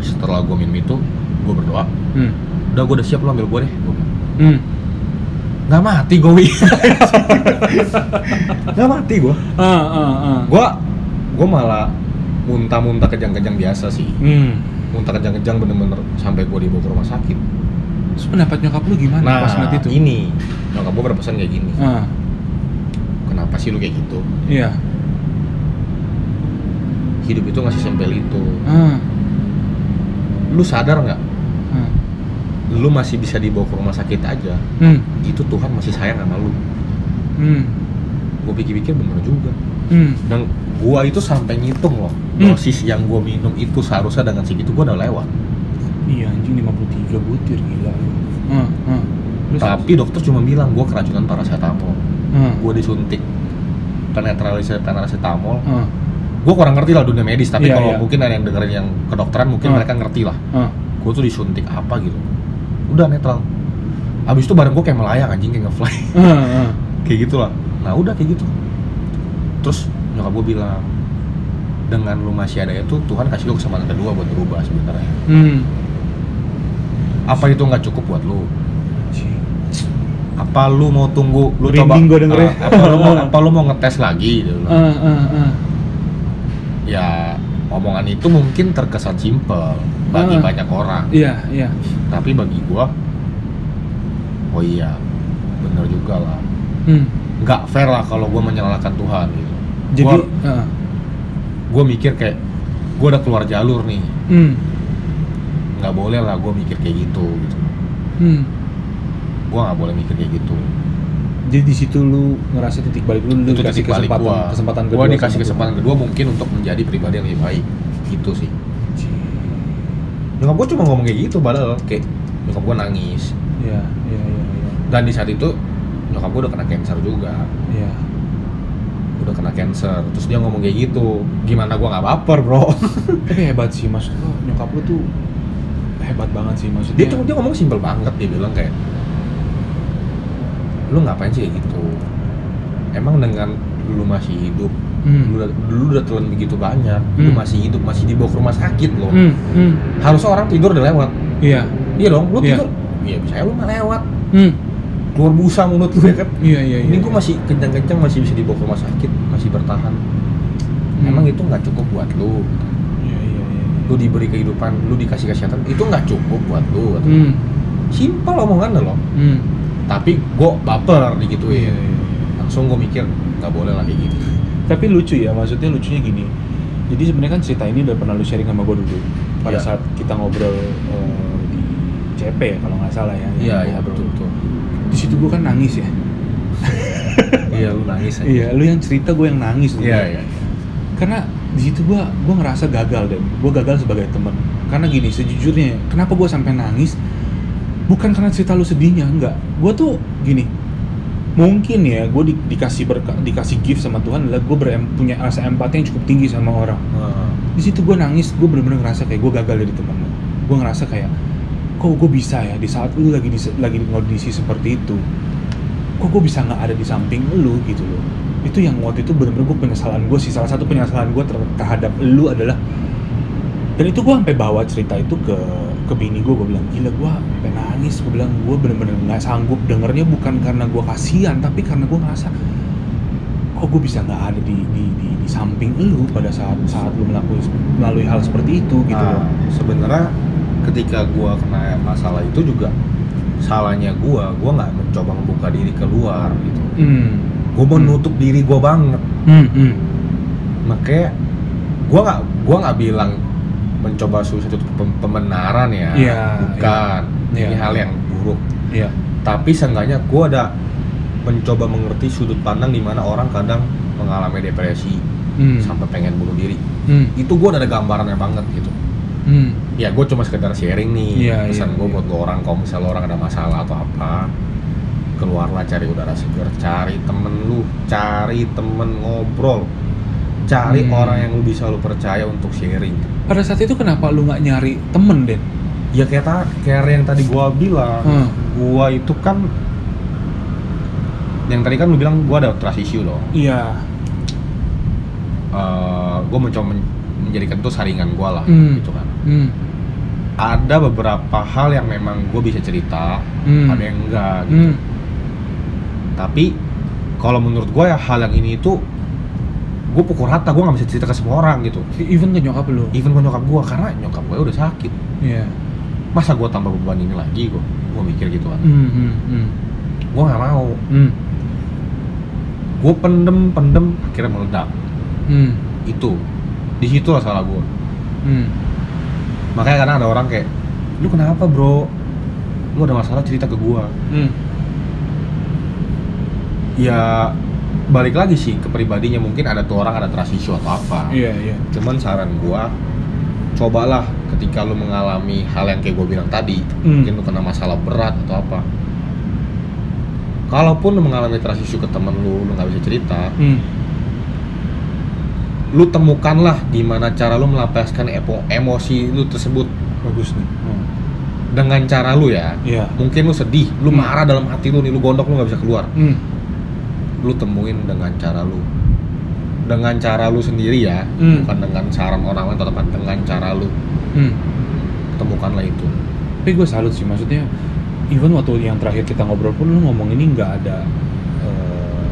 C: setelah gue minum itu gue berdoa
B: Hmm.
C: udah gue udah siap lu ambil gue deh Gua
B: Hmm.
C: nggak mati gue wi nggak mati gue
B: Ah, ah, ah.
C: gue gue malah muntah-muntah kejang-kejang biasa sih
B: Hmm.
C: muntah kejang-kejang bener-bener sampai gue dibawa ke rumah sakit
B: Terus pendapat nyokap lu gimana
C: nah
B: pas ngeliat itu?
C: ini nyokap gue berpesan kayak gini
B: Ah,
C: kenapa sih lu kayak gitu
B: iya.
C: hidup itu ngasih sempel itu
B: Ah,
C: lu sadar nggak
B: ah.
C: lu masih bisa dibawa ke rumah sakit aja
B: Hmm.
C: itu Tuhan masih sayang sama lu
B: Hmm.
C: gue pikir-pikir bener juga
B: Hmm.
C: dan gua itu sampai ngitung loh
B: Hmm.
C: dosis yang gua minum itu seharusnya dengan segitu gua udah lewat
B: Iya anjing 53 butir gila ah. Terus?
C: tapi dokter cuma bilang gua keracunan paracetamol
B: Ah,
C: gua disuntik penetralisir paracetamol
B: ah,
C: gua kurang ngerti lah dunia medis tapi
B: Iya,
C: kalau
B: iya.
C: mungkin ada yang dengerin yang kedokteran mungkin
B: Hmm.
C: mereka ngerti lah
B: ah.
C: gua tuh disuntik apa gitu udah netral abis itu bareng gua kayak melayang anjing kayak ngefly
B: Ah, ah.
C: kayak gitulah nah udah kayak gitu terus nyokap gua bilang dengan lu masih ada itu Tuhan kasih lu kesempatan kedua buat berubah sebenarnya
B: Hmm.
C: apa itu nggak cukup buat lu. Apa lu mau tunggu lu
B: Merinding
C: coba
B: gua.
C: Ah, apa lu mau apa lu mau ngetes lagi gitu.
B: Ah, ah, ah.
C: ya omongan itu mungkin terkesan simpel bagi
B: Ah.
C: banyak orang
B: Iya, iya.
C: tapi bagi gua oh iya bener juga lah
B: Hmm.
C: nggak fair lah kalau gua menyalahkan Tuhan gitu
B: Jadi,
C: gua,
B: ah.
C: gua mikir kayak gua udah keluar jalur nih
B: Hmm.
C: nggak boleh lah gua mikir kayak gitu gitu
B: Hmm.
C: Gua nggak boleh mikir kayak gitu.
B: Jadi di situ lu ngerasa titik balik lu, lu
C: itu titik balik
B: kesempatan,
C: gua.
B: kesempatan kedua.
C: gua dikasih kesempatan kedua mungkin untuk menjadi pribadi yang lebih baik. Gitu sih. Nyokap gue cuma ngomong kayak gitu padahal. Kayak nyokap gue nangis.
B: Iya, iya, iya, iya.
C: dan di saat itu nyokap gue udah kena cancer juga.
B: Iya.
C: udah kena cancer. Terus dia ngomong kayak gitu. Gimana gue nggak baper bro?
B: Tapi hebat sih. Maksud gua nyokap lu tuh hebat banget sih. Maksudnya.
C: dia cuma dia ngomong simpel banget. Dia bilang kayak lu ngapain sih gitu emang dengan lu masih hidup
B: Hmm.
C: lu udah, lu udah telan begitu banyak lu
B: Hmm.
C: masih hidup masih dibawa ke rumah sakit loh
B: Hmm, hmm.
C: harusnya orang tidur udah lewat
B: Iya.
C: iya dong lu
B: Iya.
C: tidur iya bisa lu mah lewat
B: Hmm.
C: keluar busa mulut lu ya kan
B: Iya, iya, iya.
C: ini gue masih kencang-kencang masih bisa dibawa ke rumah sakit masih bertahan
B: Hmm.
C: emang itu nggak cukup buat lu
B: Iya, iya, iya.
C: lu diberi kehidupan lu dikasih kesehatan itu nggak cukup buat lu.
B: Hmm.
C: simpel omongannya loh
B: Hmm.
C: Tapi gue baper
B: Iya,
C: digituin
B: iya, iya.
C: langsung gue mikir nggak boleh lagi gitu
B: Tapi lucu ya, maksudnya lucunya gini. Jadi sebenarnya kan cerita ini udah pernah lu sharing sama gue dulu. Pada
C: Iya.
B: saat kita ngobrol eh, di CP ya kalau nggak salah ya.
C: iya iya betul betul
B: Di situ gue kan nangis ya.
C: iya lu nangis aja.
B: Iya, lu yang cerita gue yang nangis dulu.
C: iya iya
B: Karena di situ gue gue ngerasa gagal dan gue gagal sebagai temen. Karena gini, sejujurnya kenapa gue sampai nangis? Bukan karena cerita lu sedihnya, enggak. Gue tuh gini, mungkin ya gue di- dikasih berka, dikasih gift sama Tuhan adalah gue punya rasa empati yang cukup tinggi sama orang. Di situ gue nangis, gue bener-bener ngerasa kayak gue gagal dari temen lu. Gue ngerasa kayak, kok gue bisa ya di saat lu lagi di lagi di kondisi seperti itu, kok gue bisa nggak ada di samping lu gitu loh. Itu yang waktu itu bener-bener gue penyesalan gue sih. Salah satu penyesalan gue ter- terhadap lu adalah dan itu gue sampai bawa cerita itu ke ke bini gue gue bilang gila gue sampai nangis gue bilang gue bener-bener nggak sanggup dengernya bukan karena gue kasihan tapi karena gue ngerasa kok gue bisa nggak ada di, di, di, di samping lu pada saat saat lu melalui melalui hal seperti itu gitu
C: Nah, sebenarnya ketika gua kena masalah itu juga salahnya gua gua nggak mencoba membuka diri keluar gitu
B: hmm.
C: gua
B: Hmm.
C: menutup diri gua banget
B: Hmm, hmm.
C: makanya gua nggak gua nggak bilang mencoba suatu pem- pembenaran ya
B: Iya,
C: bukan
B: iya.
C: ini
B: Iya.
C: hal yang buruk
B: Iya.
C: tapi seenggaknya gue ada mencoba mengerti sudut pandang di mana orang kadang mengalami depresi
B: Hmm.
C: sampai pengen bunuh diri
B: Hmm.
C: itu gue ada gambarannya banget gitu
B: Hmm.
C: ya gue cuma sekedar sharing nih
B: Iya,
C: pesan
B: iya,
C: gue
B: iya.
C: buat lo orang kalau misalnya lo orang ada masalah atau apa keluarlah cari udara segar cari temen lu cari temen ngobrol cari
B: Hmm.
C: orang yang lu bisa lu percaya untuk sharing
B: Pada saat itu kenapa lu nggak nyari temen, Den?
C: ya kayak ta- kayak yang tadi gua bilang
B: Hmm.
C: gua itu kan yang tadi kan lu bilang gua ada trust issue loh
B: Iya.
C: Eh, gua mencoba men- menjadikan itu saringan gua lah
B: Hmm.
C: gitu kan
B: Hmm.
C: ada beberapa hal yang memang gue bisa cerita
B: Hmm.
C: ada yang enggak gitu.
B: Hmm.
C: tapi kalau menurut gue ya hal yang ini itu gue pukul rata gue nggak bisa cerita ke semua orang gitu
B: Even ke nyokap lu.
C: even ke nyokap gue karena nyokap gue udah sakit
B: Iya.
C: masa gue tambah beban ini lagi gue gue mikir gitu kan
B: Hmm. Hmm. Hmm.
C: gue nggak mau
B: Hmm.
C: gue pendem pendem akhirnya meledak
B: Hmm.
C: itu di situ lah salah gue
B: Hmm.
C: makanya kadang ada orang kayak lu kenapa bro lu ada masalah cerita ke gue
B: Hmm.
C: ya balik lagi sih ke pribadinya mungkin ada tuh orang ada trust issue atau apa
B: Iya, iya.
C: cuman saran gua cobalah ketika lu mengalami hal yang kayak gue bilang tadi
B: Hmm.
C: mungkin lu kena masalah berat atau apa kalaupun lu mengalami trust issue ke temen lu lu nggak bisa cerita
B: Hmm.
C: lu temukanlah gimana cara lu melampiaskan emo- emosi lu tersebut
B: Bagus nih. Hmm.
C: dengan cara lu ya
B: Iya.
C: mungkin lu sedih lu
B: Hmm.
C: marah dalam hati lu nih lu gondok lu nggak bisa keluar
B: Hmm.
C: Lu temuin dengan cara lu dengan cara lu sendiri ya
B: Hmm.
C: bukan dengan saran orang lain atau apa dengan cara lu
B: Hmm.
C: temukanlah itu
B: Tapi gue salut sih, maksudnya even waktu yang terakhir kita ngobrol pun lu ngomong ini nggak ada eh,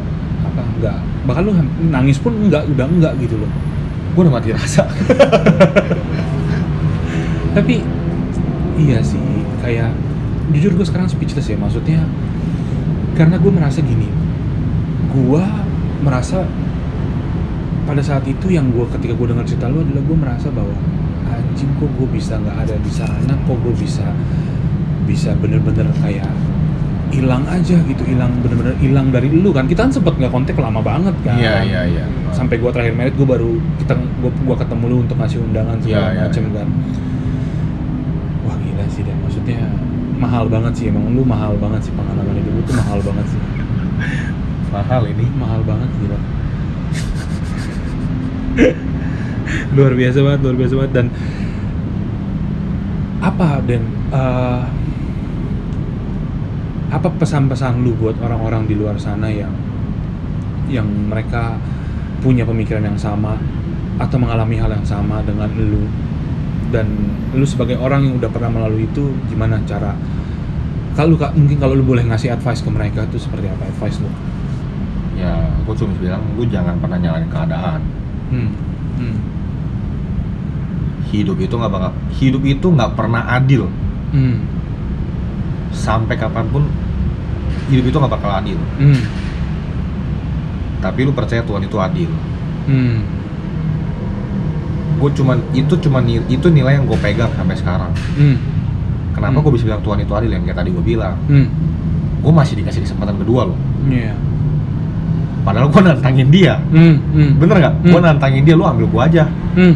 B: apa nggak bahkan lu nangis pun nggak udah enggak gitu loh.
C: gue udah mati rasa
B: Tapi iya sih kayak jujur gue sekarang speechless ya maksudnya karena gue merasa gini, gue merasa pada saat itu yang gue ketika gue dengar cerita lu adalah gue merasa bahwa anjing kok gue bisa nggak ada di sana? Kok gue bisa bisa bener-bener kayak hilang aja gitu hilang bener-bener hilang dari lu kan? Kita kan sempet nggak kontak lama banget kan.
C: Iya
B: sampai gua terakhir merit gua baru kita gua, gua ketemu lu untuk ngasih undangan segala
C: Iya, iya,
B: macem
C: iya.
B: kan. Wah gila sih dan maksudnya mahal banget sih. Emang lu mahal banget sih pengalaman hidup lu tuh mahal banget sih
C: mahal ini.
B: Mahal banget gila. Luar biasa banget luar biasa banget. Dan apa dan eh, apa pesan-pesan lu buat orang-orang di luar sana yang yang mereka punya pemikiran yang sama atau mengalami hal yang sama dengan lu? Dan lu sebagai orang yang udah pernah melalui itu gimana cara? Kalau mungkin kalau lu boleh ngasih advice ke mereka tuh seperti apa advice lu?
C: Ya gue cuma bilang lu jangan pernah nyalain keadaan
B: Hmm. Hmm.
C: hidup itu nggak bakal hidup itu nggak pernah adil
B: Hmm.
C: sampai kapan pun hidup itu nggak bakal adil
B: Hmm.
C: tapi lu percaya Tuhan itu adil
B: Hmm.
C: gue cuman itu cuma itu nilai yang gue pegang sampai sekarang
B: Hmm.
C: kenapa
B: Hmm.
C: gue bisa bilang Tuhan itu adil yang kayak tadi gue bilang
B: Hmm.
C: gue masih dikasih kesempatan kedua loh
B: Iya.
C: Padahal gue nantangin dia
B: Hmm. Hmm.
C: bener nggak
B: Hmm.
C: gue nantangin dia lu ambil gue aja
B: Hmm.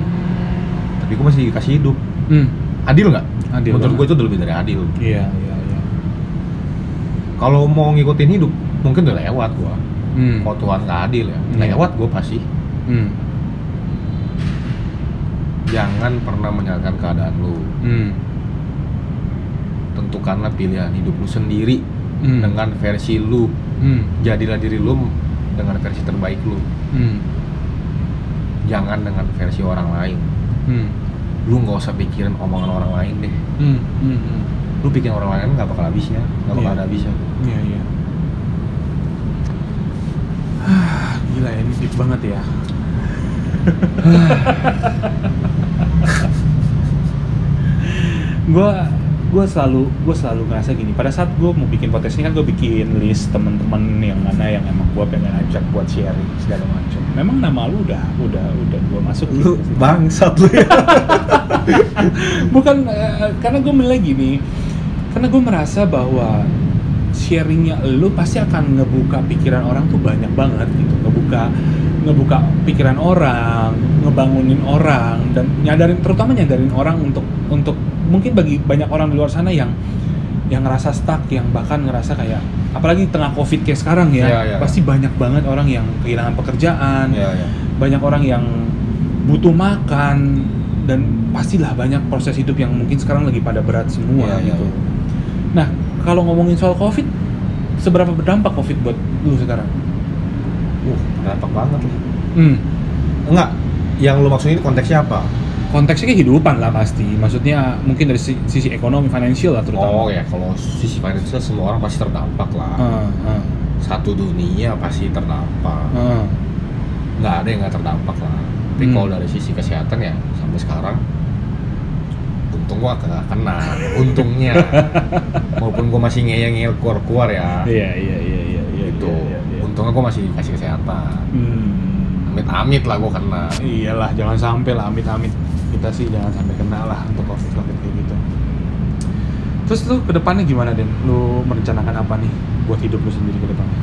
C: tapi gue masih dikasih hidup
B: Hmm.
C: adil nggak
B: Adil
C: menurut gue itu udah lebih dari adil
B: Iya, iya, iya.
C: kalau mau ngikutin hidup mungkin udah lewat gue
B: Hmm.
C: kalau Tuhan nggak adil ya
B: Iya.
C: lewat gue pasti
B: Hmm.
C: jangan pernah menyalahkan keadaan lu
B: Hmm.
C: tentukanlah pilihan hidup lu sendiri
B: Hmm.
C: dengan versi lu
B: Hmm.
C: jadilah diri lu dengan versi terbaik lu
B: Hmm.
C: jangan dengan versi orang lain
B: Hmm.
C: lu nggak usah pikirin omongan orang lain deh
B: Hmm. Hmm. Hmm.
C: lu bikin orang lain nggak bakal habisnya nggak bakal
B: Iya.
C: ada habisnya
B: Iya, iya. Ah, Gila ya, ini deep banget ya. gua gue selalu gue selalu ngerasa gini pada saat gue mau bikin podcast ini kan gue bikin list temen-temen yang mana yang emang gue pengen ajak buat sharing segala macam memang nama lu udah udah udah gue masuk
C: lu bangsat lu ya.
B: Bukan eh, karena gue menilai gini karena gue merasa bahwa sharingnya lu pasti akan ngebuka pikiran orang tuh banyak banget gitu ngebuka ngebuka pikiran orang ngebangunin orang dan nyadarin terutama nyadarin orang untuk untuk mungkin bagi banyak orang di luar sana yang yang ngerasa stuck yang bahkan ngerasa kayak apalagi di tengah covid kayak sekarang ya
C: Iya, iya.
B: pasti banyak banget orang yang kehilangan pekerjaan
C: Iya, iya.
B: banyak orang yang butuh makan dan pastilah banyak proses hidup yang mungkin sekarang lagi pada berat semua
C: Iya, iya,
B: gitu.
C: iya.
B: Nah, kalau ngomongin soal Covid, seberapa berdampak Covid buat lu sekarang?
C: Berdampak banget lah.
B: Hmm.
C: Enggak, yang lu maksudin konteksnya apa?
B: Konteksnya kehidupan lah pasti. Maksudnya mungkin dari si- sisi ekonomi, finansial lah terutama.
C: Oh ya, kalau sisi financial semua orang pasti terdampak lah.
B: Ah, ah,
C: Satu dunia pasti terdampak.
B: ah.
C: Nggak ada yang nggak terdampak lah. Tapi
B: Hmm.
C: kalau dari sisi kesehatan ya sampai sekarang untung gua nggak kena. Untungnya. Walaupun gua masih ngeyel-ngeyel keluar-keluar ya.
B: Iya, iya, iya, iya, iya.
C: Untungnya gua masih dikasih kesehatan.
B: Hmm.
C: Amit-amit lah gua kena.
B: Iyalah, jangan sampai lah amit-amit. Kita sih jangan sampai kena lah untuk Covid Covid kayak gitu. Terus lu ke depannya gimana, Den? Lu merencanakan apa nih buat hidup lu sendiri ke depannya?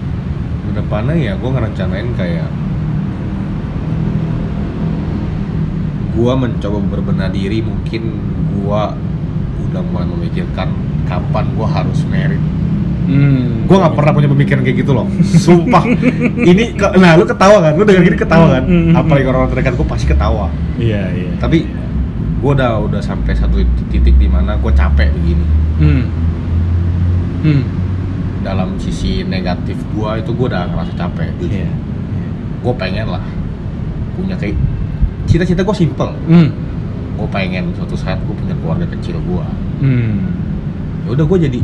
C: Ke depannya ya gua ngerencanain kayak gua mencoba berbenah diri mungkin gua udah mulai memikirkan kapan gua harus merit
B: Hmm.
C: gue nggak pernah punya pemikiran kayak gitu loh sumpah ini ke- nah lu ketawa kan lu denger gini ketawa kan
B: Hmm, hmm, hmm.
C: apalagi orang terdekat gue pasti ketawa
B: Iya, iya.
C: tapi gue udah udah sampai satu titik di mana gue capek begini
B: Hmm. Hmm.
C: dalam sisi negatif gue itu gue udah ngerasa capek
B: Iya.
C: gue pengen lah punya kayak cita-cita gue simple
B: Hmm.
C: gue pengen suatu saat gue punya keluarga kecil gue
B: Hmm.
C: ya udah gue jadi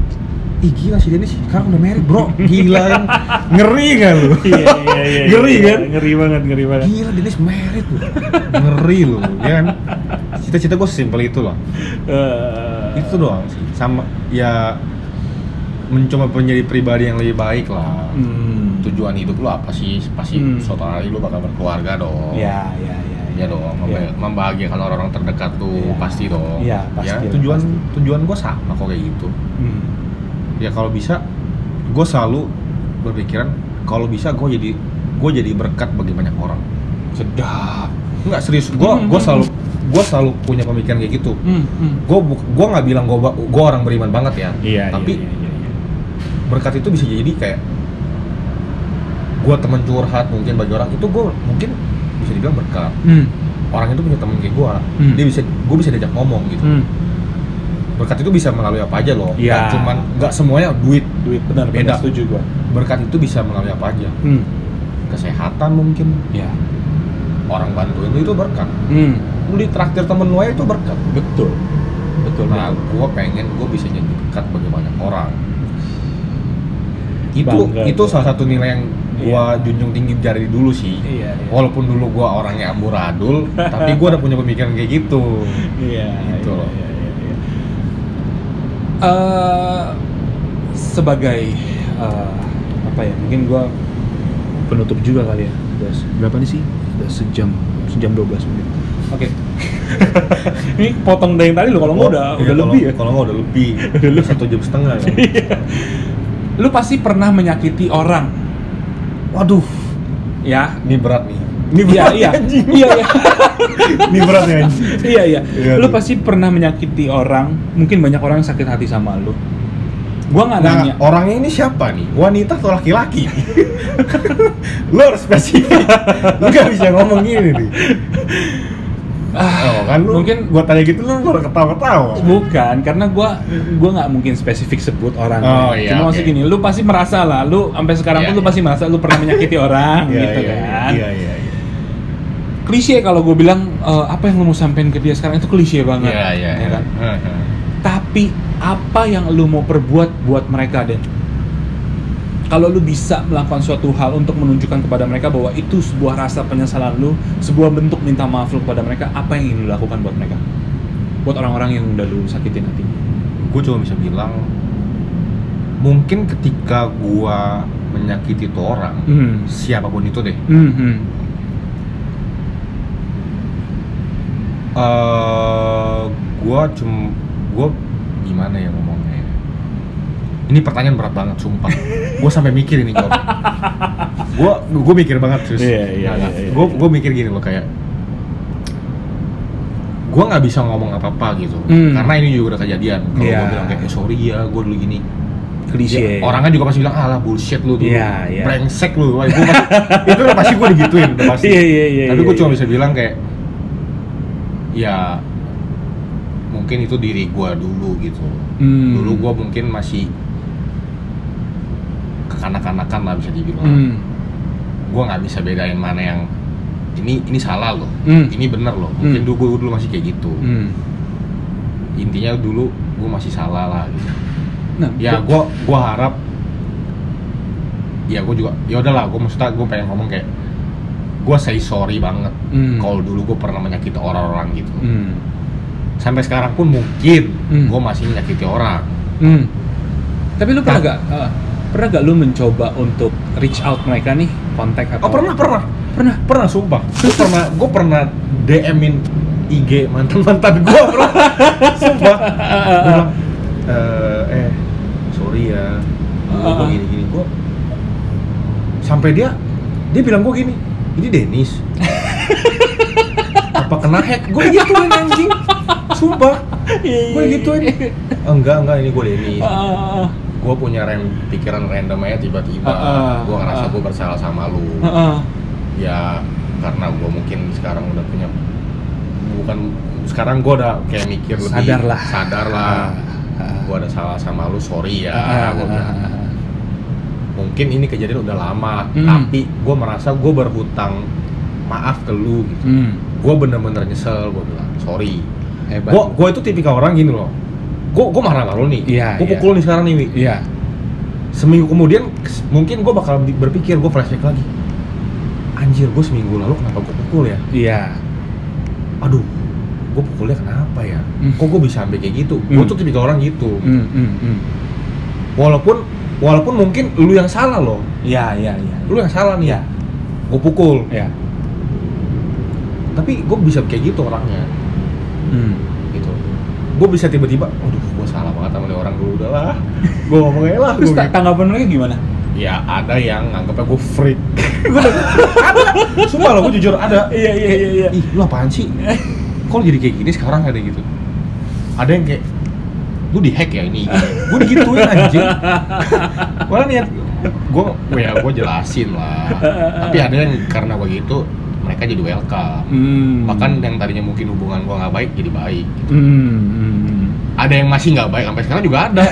C: ih gila sih Dennis sekarang udah merit bro gila kan ngeri gak lu
B: Iya, iya, iya.
C: ngeri
B: iya.
C: kan
B: Ngeri banget, ngeri banget.
C: Gila Dennis merit loh Ngeri loh ya kan Cita-cita gue sesimpel itu loh
B: Eh,
C: Itu doang sih Sama ya Mencoba menjadi pribadi yang lebih baik lah
B: Hmm.
C: Tujuan hidup lo apa sih Pasti
B: Hmm.
C: suatu hari lo bakal berkeluarga dong
B: Ya, ya, ya.
C: Ya dong, memba-
B: Ya.
C: membahagiakan orang-orang terdekat tuh
B: Iya.
C: pasti dong.
B: Iya, pasti
C: Ya, tujuan
B: pasti.
C: tujuan gue sama kok kayak gitu.
B: Hmm.
C: Ya kalau bisa, gue selalu berpikiran kalau bisa gue jadi gue jadi berkat bagi banyak orang.
B: Sedap.
C: Enggak serius, gue
B: Hmm,
C: gue
B: hmm,
C: selalu gue selalu punya pemikiran kayak gitu.
B: Hmm. hmm.
C: Gue gue nggak bilang gue gue orang beriman banget ya.
B: Iya,
C: Tapi
B: iya, iya, iya.
C: berkat itu bisa jadi kayak gue teman curhat mungkin bagi orang itu gue mungkin bisa dibilang berkat.
B: Hmm.
C: Orang itu punya teman kayak gue,
B: Hmm.
C: dia bisa gue bisa diajak ngomong gitu.
B: Hmm.
C: Berkat itu bisa melalui apa aja loh
B: Iya.
C: Nggak cuman nggak semuanya duit
B: Duit benar,
C: Beda.
B: benar setuju gua.
C: berkat itu bisa melalui apa aja
B: Hmm.
C: kesehatan mungkin
B: Ya.
C: orang bantuin lu itu berkat
B: Hmm.
C: lu ditraktir temen lu aja itu berkat
B: Betul. Betul.
C: nah gua pengen gua bisa jadi berkat bagi banyak orang itu
B: Bangga
C: itu salah satu nilai yang gua junjung tinggi dari dulu sih
B: Iya, iya.
C: walaupun dulu gua orangnya amburadul tapi gua udah punya pemikiran kayak gitu
B: Iya,
C: Gitu
B: iya,
C: loh.
B: iya, iya, iya. Eh, sebagai eh, apa ya? Mungkin gua penutup juga kali ya. Udah berapa nih sih? Udah sejam, sejam 12 menit. Oke. Ini potong dari yang tadi lo kalau nggak udah
C: Iya,
B: udah
C: kalau-
B: lebih ya.
C: kalau nggak udah lebih udah satu jam setengah ya.
B: Lu pasti pernah menyakiti orang,
C: waduh
B: ya?
C: ini berat nih ini
B: Iya,
C: berat
B: iya.
C: anjing.
B: Iya, iya.
C: ini berat ya anjing.
B: iya iya
C: Iya,
B: lu pasti pernah menyakiti orang mungkin banyak orang yang sakit hati sama lu gua nggak nanya
C: Nah, orangnya ini siapa nih? Wanita atau laki-laki? lu harus spesifik. lu gak bisa ngomong gini nih. oh, kan lu
B: mungkin-
C: gua tanya gitu lu udah ketawa-ketawa.
B: bukan karena gua gua nggak mungkin spesifik sebut orang
C: Oh, iya,
B: cuma
C: oke.
B: maksud gini lu pasti merasa lah lu sampai sekarang
C: Iya,
B: pun lu
C: iya.
B: pasti merasa lu pernah menyakiti orang
C: Iya,
B: gitu
C: iya,
B: kan
C: Iya, iya, iya.
B: Klise kalau gue bilang eh, apa yang lu mau sampein ke dia sekarang itu klise banget
C: Iya, iya,
B: ya
C: iya.
B: kan? Tapi apa yang lu mau perbuat buat mereka Den kalau lu bisa melakukan suatu hal untuk menunjukkan kepada mereka bahwa itu sebuah rasa penyesalan lu, sebuah bentuk minta maaf lu kepada mereka, apa yang ingin lu lakukan buat mereka? Buat orang-orang yang udah lu sakitin hatinya.
C: Gua cuma bisa bilang mungkin ketika gua menyakiti tuh orang,
B: Hmm.
C: siapa pun itu deh,
B: Hmm, hmm.
C: Eh gua cum gua gimana ya ngomongnya ya? Ini pertanyaan berat banget, sumpah. gue sampai mikir ini gue. Gue gue mikir banget terus.
B: Iya, iya, iya, iya.
C: Gue gue mikir gini loh kayak gue nggak bisa ngomong apa apa gitu
B: Hmm.
C: karena ini juga udah kejadian kalau
B: Iya.
C: gue bilang kayak "Eh, sorry ya gue dulu gini
B: klise
C: Ya, orangnya juga pasti bilang alah bullshit lu dulu
B: Iya, iya.
C: brengsek lu Wah, gua pasti, itu udah pasti gue digituin udah pasti
B: Iya, iya, iya,
C: tapi gue
B: iya,
C: cuma
B: iya.
C: bisa bilang kayak ya mungkin itu diri gue dulu gitu
B: Hmm.
C: dulu gue mungkin masih kekanak-kanakan lah bisa dibilang
B: Hmm.
C: gue nggak bisa bedain mana yang ini ini salah loh
B: Hmm.
C: ini bener loh mungkin
B: Hmm.
C: dulu gue dulu masih kayak gitu
B: Hmm.
C: intinya dulu gue masih salah lah gitu
B: Nah,
C: ya gue gua harap ya gue juga ya udahlah gue maksudnya gue pengen ngomong kayak gue say sorry banget
B: Hmm.
C: kalau dulu gue pernah menyakiti orang-orang gitu
B: Hmm.
C: sampai sekarang pun mungkin
B: Hmm.
C: gue masih menyakiti orang
B: Hmm. Tapi lu pernah
C: Nah.
B: gak, eh, pernah gak lu mencoba untuk reach out mereka nih, kontak atau?
C: oh pernah pernah
B: Pernah.
C: pernah sumpah gue pernah gue pernah DM-in IG mantan mantan gue pernah sumpah Gua bilang, "Eh, eh sorry ya gue
B: Ah.
C: gini gini gue sampai dia dia bilang gue gini ini Dennis. Apa kena hack? Gue gituin anjing. Sumpah. Gue gituin enggak enggak ini gue Dennis.
B: Ah,
C: gue punya rem pikiran random aja tiba-tiba.
B: Ah, ah,
C: gue ngerasa
B: ah.
C: gue bersalah sama lu.
B: Ah, ah.
C: ya karena gue mungkin sekarang udah punya bukan sekarang gue udah kayak mikir lebih
B: Sadar lah.
C: sadar lah
B: Ah, ah.
C: gue ada salah sama lu sorry ya.
B: Ah, ah, ah, ah.
C: Mungkin ini kejadian udah lama
B: Hmm.
C: tapi gue merasa gue berhutang maaf ke lu gitu
B: Hmm.
C: gue bener-bener nyesel gue bilang sorry
B: Hebat.
C: gue gue itu tipikal orang gini loh gue gue marah sama nih
B: Iya,
C: gue pukul nih sekarang nih Wi.
B: Iya.
C: seminggu kemudian mungkin gue bakal berpikir gue flashback lagi anjir gue seminggu lalu kenapa gue pukul ya
B: Iya.
C: aduh gue pukulnya kenapa ya
B: Hmm.
C: kok gue bisa sampai kayak gitu gue
B: Hmm.
C: tuh tipikal orang gitu
B: Hmm, hmm, hmm.
C: walaupun walaupun mungkin lu yang salah loh
B: Iya, iya, iya.
C: lu yang salah nih
B: Iya.
C: gue pukul
B: Iya.
C: tapi gue bisa kayak gitu orangnya
B: Hmm.
C: gitu gue bisa tiba-tiba aduh gue salah banget sama orang dulu udah lah gue ngomong aja lah
B: Terus
C: gua gitu.
B: tanggapan mereka gimana?
C: ya ada yang nganggapnya gue freak gue ada sumpah lo gue jujur ada
B: Iya, iya, iya, iya.
C: ih lu apaan sih kok jadi kayak gini sekarang ada gitu ada yang kayak lu dihack ya ini gue digituin anjing malah niat gue ya gue jelasin lah tapi ada yang karena begitu mereka jadi welcome
B: Hmm.
C: bahkan yang tadinya mungkin hubungan gue nggak baik jadi baik
B: Hmm, hmm.
C: ada yang masih nggak baik sampai sekarang juga ada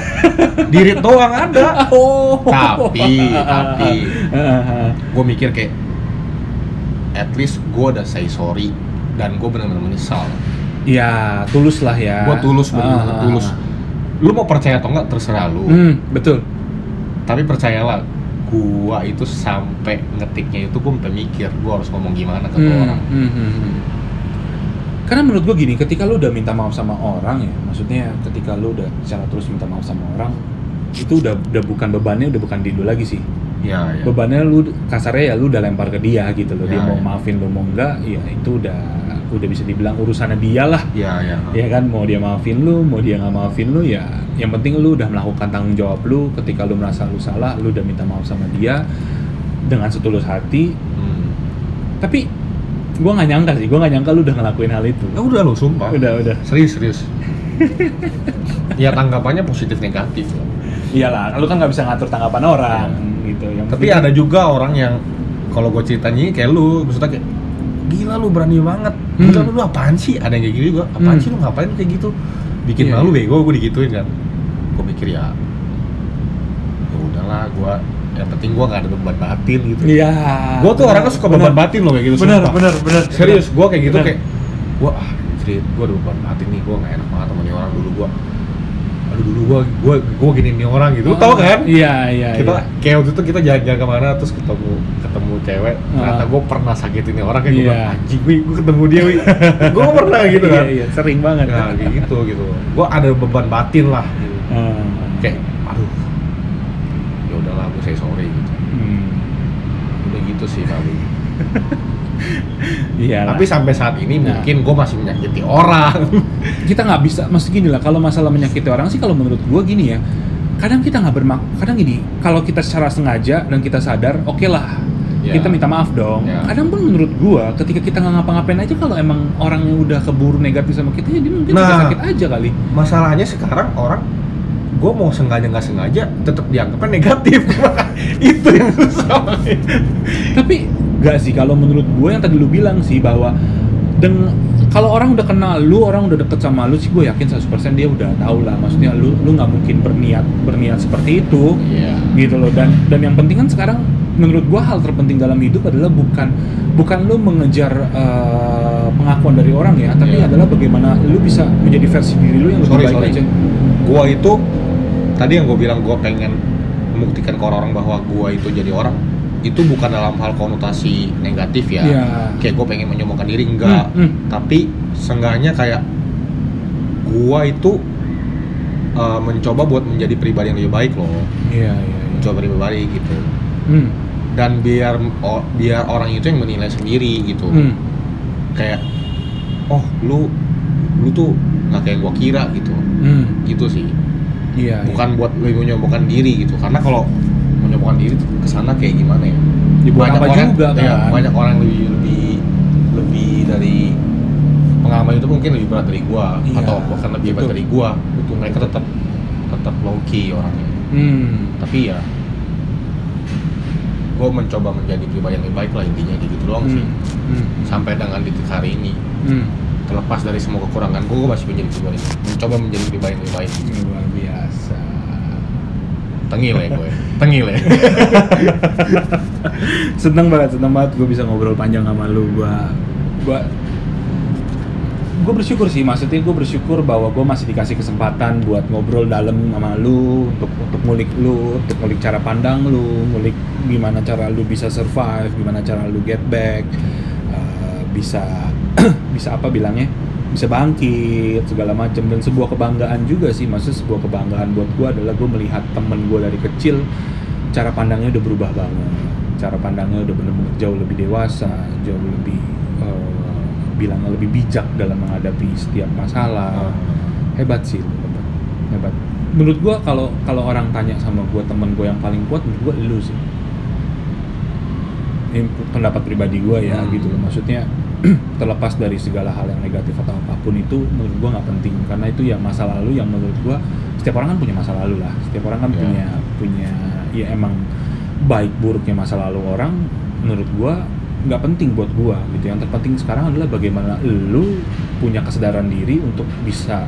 C: diri doang ada
B: Oh.
C: Tapi, tapi.
B: Ah,
C: gue mikir kayak at least gue udah say sorry dan gue benar-benar menyesal
B: Ya, tulus lah ya.
C: gue tulus benar-benar
B: Ah,
C: tulus lu mau percaya atau enggak terserah lu
B: Hmm, betul.
C: tapi percayalah gua itu sampai ngetiknya itu gue sampai mikir gua harus ngomong gimana ke
B: Hmm,
C: orang
B: hmm, hmm, hmm. Karena menurut gue gini, ketika lu udah minta maaf sama orang ya, maksudnya ketika lu udah secara terus minta maaf sama orang, itu udah udah bukan bebannya, udah bukan di lu lagi sih.
C: ya ya
B: Bebannya lu kasarnya ya lu udah lempar ke dia gitu loh. Dia
C: Ya,
B: mau
C: ya.
B: maafin lu mau enggak, ya itu udah udah bisa dibilang urusannya dia lah.
C: ya ya
B: Ya kan mau dia maafin lu, mau dia nggak maafin lu ya yang penting lu udah melakukan tanggung jawab lu ketika lu merasa lu salah, lu udah minta maaf sama dia dengan setulus hati.
C: Hmm.
B: Tapi gua nggak nyangka sih, gua nggak nyangka lu udah ngelakuin hal itu.
C: ya udah lo sumpah
B: Udah, udah.
C: serius serius ya tanggapannya positif negatif lah.
B: Iyalah, lu kan nggak bisa ngatur tanggapan orang gitu. Yang
C: tapi
B: penting-
C: ada juga orang yang kalau gue ceritanya kayak lu maksudnya kayak gila lu berani banget gila
B: Hmm.
C: lu, lu apaan sih ada yang kayak gitu juga apaan
B: Hmm.
C: sih lu ngapain kayak gitu bikin
B: Iya,
C: malu
B: iya.
C: bego gue digituin kan gue mikir ya ya udahlah gue yang penting gue gak ada beban batin gitu
B: Iya.
C: gue tuh orangnya suka beban
B: benar.
C: batin loh kayak gitu
B: Benar,
C: sumpah.
B: benar, benar.
C: serius gue kayak gitu
B: Benar.
C: kayak gue ah gue ada beban batin nih gue gak enak banget sama nih orang dulu gue aduh dulu gue gue gue gini nih orang gitu lu tau kan
B: Iya, iya.
C: kita
B: iya.
C: kayak waktu itu kita jalan-jalan ke mana terus ketemu ketemu cewek ternyata
B: Ah.
C: gue pernah sakitin nih orang kayak gue
B: Iya.
C: bilang anjing gue gue ketemu dia wi gue pernah gitu kan
B: Iya, iya, sering banget.
C: nah kayak gitu gitu gue ada beban batin lah gitu.
B: Ah.
C: kayak aduh ya udahlah gue say sorry gitu
B: Hmm.
C: udah gitu sih paling
B: Iya.
C: tapi sampai saat ini
B: Nah.
C: mungkin gue masih menyakiti orang
B: kita nggak bisa, maksud gini lah, kalau masalah menyakiti orang sih kalau menurut gua gini ya, kadang kita nggak bermak kadang gini kalau kita secara sengaja dan kita sadar oke lah
C: Ya.
B: kita minta maaf dong
C: Ya.
B: kadang pun menurut gua ketika kita nggak ngapa-ngapain aja kalau emang orang yang udah keburu negatif sama kita ya dia mungkin
C: Nah.
B: sakit aja kali
C: masalahnya sekarang orang gue mau sengaja nggak sengaja tetap dianggapnya negatif itu yang susah
B: tapi nggak sih. Kalau menurut gue yang tadi lu bilang sih bahwa dan kalau orang udah kenal lu orang udah deket sama lu sih gue yakin 100% dia udah tahu lah. Maksudnya lu lu nggak mungkin berniat berniat seperti itu.
C: Iya.
B: gitu loh. Dan dan yang penting kan sekarang menurut gua hal terpenting dalam hidup adalah bukan bukan lu mengejar eh, pengakuan dari orang ya tapi
C: Iya.
B: adalah bagaimana lu bisa menjadi versi diri lu yang lebih
C: sorry
B: baik
C: sorry.
B: aja.
C: Gue itu tadi yang gue bilang gue pengen membuktikan ke orang-orang bahwa gue itu jadi orang itu bukan dalam hal konotasi negatif ya
B: Iya.
C: kayak gue pengen menyombongkan diri enggak
B: Hmm, hmm.
C: tapi seenggaknya kayak gue itu uh, mencoba buat menjadi pribadi yang lebih baik loh
B: iya iya iya.
C: mencoba pribadi gitu
B: Hmm,
C: dan biar o- biar orang itu yang menilai sendiri gitu
B: hmm.
C: kayak oh lu lu tuh nggak kayak gua kira gitu
B: Hmm,
C: gitu sih
B: iya, iya.
C: bukan buat lebih menyombongkan diri gitu karena kalau menyombongkan diri tuh ke sana kayak gimana ya?
B: Dibuat apa
C: orang
B: juga,
C: ya,
B: kan?
C: banyak orang lebih lebih lebih dari pengalaman itu mungkin lebih berat dari gua
B: Iya,
C: atau bahkan lebih
B: betul.
C: dari gua.
B: Betul,
C: mereka tetap tetap low key orangnya.
B: Hmm,
C: tapi ya gua mencoba menjadi pribadi yang lebih baik lah intinya gitu doang sih.
B: Hmm, hmm,
C: sampai dengan titik hari ini.
B: Hmm.
C: terlepas dari semua kekurangan gue, gue masih menjadi pribadi mencoba menjadi pribadi yang lebih baik.
B: Biasa
C: tengil ya gue. Tengil ya.
B: Seneng banget seneng banget gue bisa ngobrol panjang sama lu. Gue gue gue bersyukur sih. Maksudnya gue bersyukur bahwa gue masih dikasih kesempatan buat ngobrol dalam sama lu untuk untuk ngulik lu untuk ngulik cara pandang lu ngulik gimana cara lu bisa survive gimana cara lu get back eh, bisa bisa apa bilangnya bisa bangkit segala macam dan sebuah kebanggaan juga sih maksud sebuah kebanggaan buat gue adalah gue melihat temen gue dari kecil cara pandangnya udah berubah banget. Cara pandangnya udah bener-bener jauh lebih dewasa jauh lebih bilangnya lebih bijak dalam menghadapi setiap masalah. Hebat sih hebat. Hebat. Menurut gua kalau kalau orang tanya sama gua temen gua yang paling kuat menurut gua lu sih. Ini pendapat pribadi gua ya
C: Hmm.
B: gitu loh. Maksudnya terlepas dari segala hal yang negatif atau apa pun itu menurut gua nggak penting. Karena itu ya masa lalu yang menurut gua setiap orang kan punya masa lalu lah. Setiap orang kan
C: Ya.
B: punya punya ya emang baik buruknya masa lalu orang menurut gua nggak penting buat gua gitu. Yang terpenting sekarang adalah bagaimana lu punya kesadaran diri untuk bisa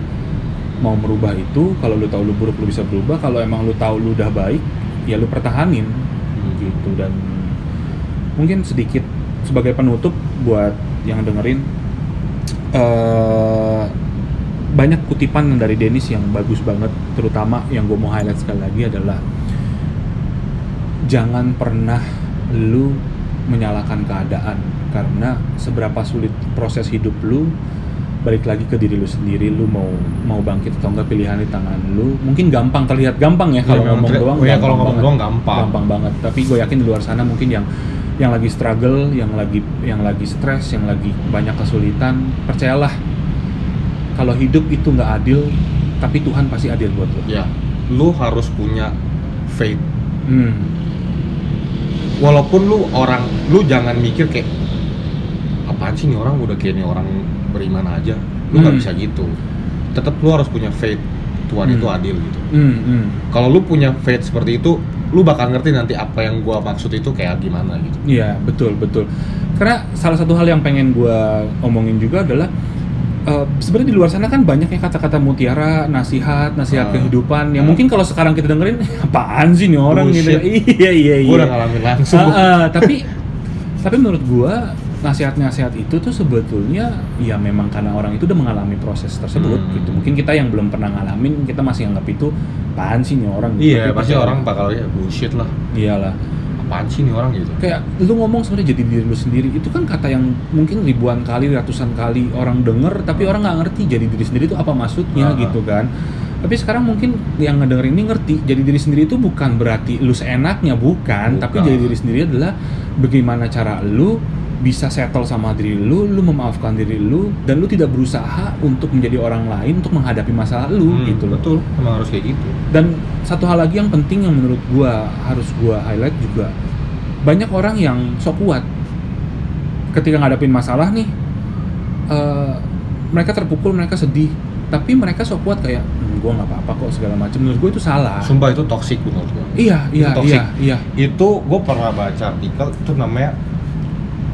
B: mau merubah itu. Kalau lu tahu lu buruk lu bisa berubah. Kalau emang lu tahu lu udah baik ya lu pertahanin gitu. Dan mungkin sedikit sebagai penutup buat yang dengerin eh banyak kutipan dari Dennis yang bagus banget terutama yang gue mau highlight sekali lagi adalah jangan pernah lu menyalahkan keadaan karena seberapa sulit proses hidup lu balik lagi ke diri lu sendiri lu mau mau bangkit atau enggak pilihan di tangan lu mungkin gampang terlihat gampang ya kalau
C: memang
B: ngomong doang
C: ya, kalau ngomong doang gampang.
B: gampang banget tapi gue yakin di luar sana mungkin yang yang lagi struggle yang lagi yang lagi stres yang lagi banyak kesulitan percayalah kalau hidup itu nggak adil tapi Tuhan pasti adil buat lo
C: ya lu harus punya faith
B: hmm.
C: walaupun lu orang lu jangan mikir kayak apaan sih nih orang udah kayak nih orang beriman aja lu nggak
B: Hmm.
C: bisa gitu tetap lu harus punya faith Tuhan
B: Hmm.
C: itu adil gitu
B: Hmm, hmm.
C: kalau lu punya faith seperti itu lu bakal ngerti nanti apa yang gua maksud itu kayak gimana gitu
B: Iya betul betul. Karena salah satu hal yang pengen gua omongin juga adalah eh, sebenarnya di luar sana kan banyak ya kata-kata mutiara, nasihat, nasihat
C: Ah.
B: kehidupan yang
C: Ah.
B: mungkin kalau sekarang kita dengerin apaan sih nih orang gitu.
C: Bullshit.
B: Iya iya iya.
C: gua udah ngalamin langsung
B: Ah, ah, tapi tapi menurut gua nasihat-nasihat itu tuh sebetulnya ya memang karena orang itu udah mengalami proses tersebut
C: Hmm.
B: gitu. Mungkin kita yang belum pernah ngalamin kita masih anggap itu apaan sih nih orang.
C: iya
B: Tapi
C: pasti
B: percaya-
C: orang bakal ya bullshit lah
B: Iyalah
C: apaan sih nih orang gitu
B: kayak lu ngomong sebenarnya jadi diri lu sendiri itu kan kata yang mungkin ribuan kali ratusan kali orang denger tapi orang nggak ngerti jadi diri sendiri itu apa maksudnya
C: Ah.
B: gitu kan tapi sekarang mungkin yang ngedenger ini ngerti jadi diri sendiri itu bukan berarti lu seenaknya bukan, tapi
C: Bukan.
B: jadi diri sendiri adalah bagaimana cara lu bisa settle sama diri lu, lu memaafkan diri lu, dan lu tidak berusaha untuk menjadi orang lain untuk menghadapi masalah lu
C: Hmm,
B: gitu loh.
C: betul. Emang harus kayak gitu.
B: Dan satu hal lagi yang penting yang menurut gua harus gua highlight juga banyak orang yang sok kuat ketika ngadapin masalah nih eh, mereka terpukul mereka sedih tapi mereka sok kuat kayak "Hmm, gua nggak apa-apa kok segala macam menurut gua itu salah.
C: Sumpah itu toxic menurut gua.
B: Iya iya
C: Itu toxic.
B: iya. Iya
C: itu gue pernah baca artikel itu namanya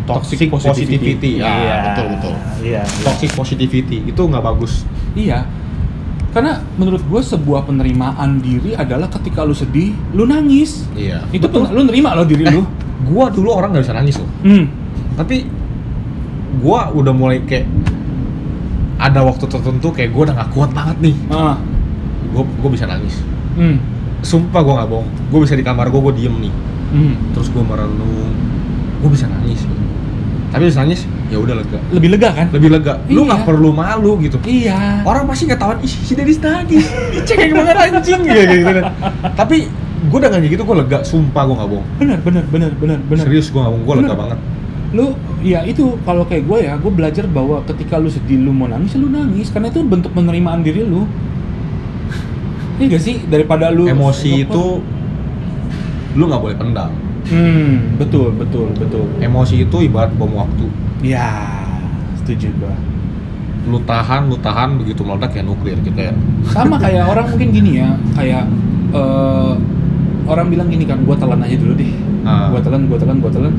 C: toxic,
B: Toxic positivity.
C: positivity, ya
B: Iya,
C: betul betul
B: iya, iya.
C: toxic positivity itu nggak bagus
B: Iya. Karena menurut gue sebuah penerimaan diri adalah ketika lu sedih, lu nangis.
C: iya
B: Itu pen- lu nerima loh diri lu.
C: gue dulu orang nggak bisa nangis loh
B: Hmm.
C: tapi gue udah mulai kayak ada waktu tertentu kayak gue udah gak kuat banget nih
B: Ah.
C: gue gue bisa nangis
B: Hmm.
C: sumpah gue nggak bohong gue bisa di kamar gue gue diem nih
B: Hmm.
C: terus gue merenung gue bisa nangis tapi bisa nangis ya udah lega
B: Lebih lega kan?
C: lebih lega lu
B: Iya.
C: nggak perlu malu gitu
B: Iya.
C: orang pasti ketahuan ih si Dennis nangis cengeng banget anjing gitu, gitu kan tapi gue udah kayak gitu gue lega sumpah gue nggak bohong
B: Bener, bener, bener, bener, bener.
C: serius gue nggak bohong gue lega banget
B: Lu, ya itu kalau kayak gue ya, gue belajar bahwa ketika lu sedih, lu mau nangis, ya lu nangis. Karena itu bentuk penerimaan diri lu. Iya gak sih? Daripada lu...
C: emosi itu lu nggak boleh pendam
B: Hmm, betul, betul, betul.
C: emosi itu ibarat bom waktu.
B: Ya, setuju gua.
C: lu tahan lu tahan begitu meledak kayak nuklir gitu ya.
B: Sama kayak orang mungkin gini ya kayak eh, orang bilang gini kan gua telan aja dulu deh.
C: Ah.
B: gua telan gua telan gua telan.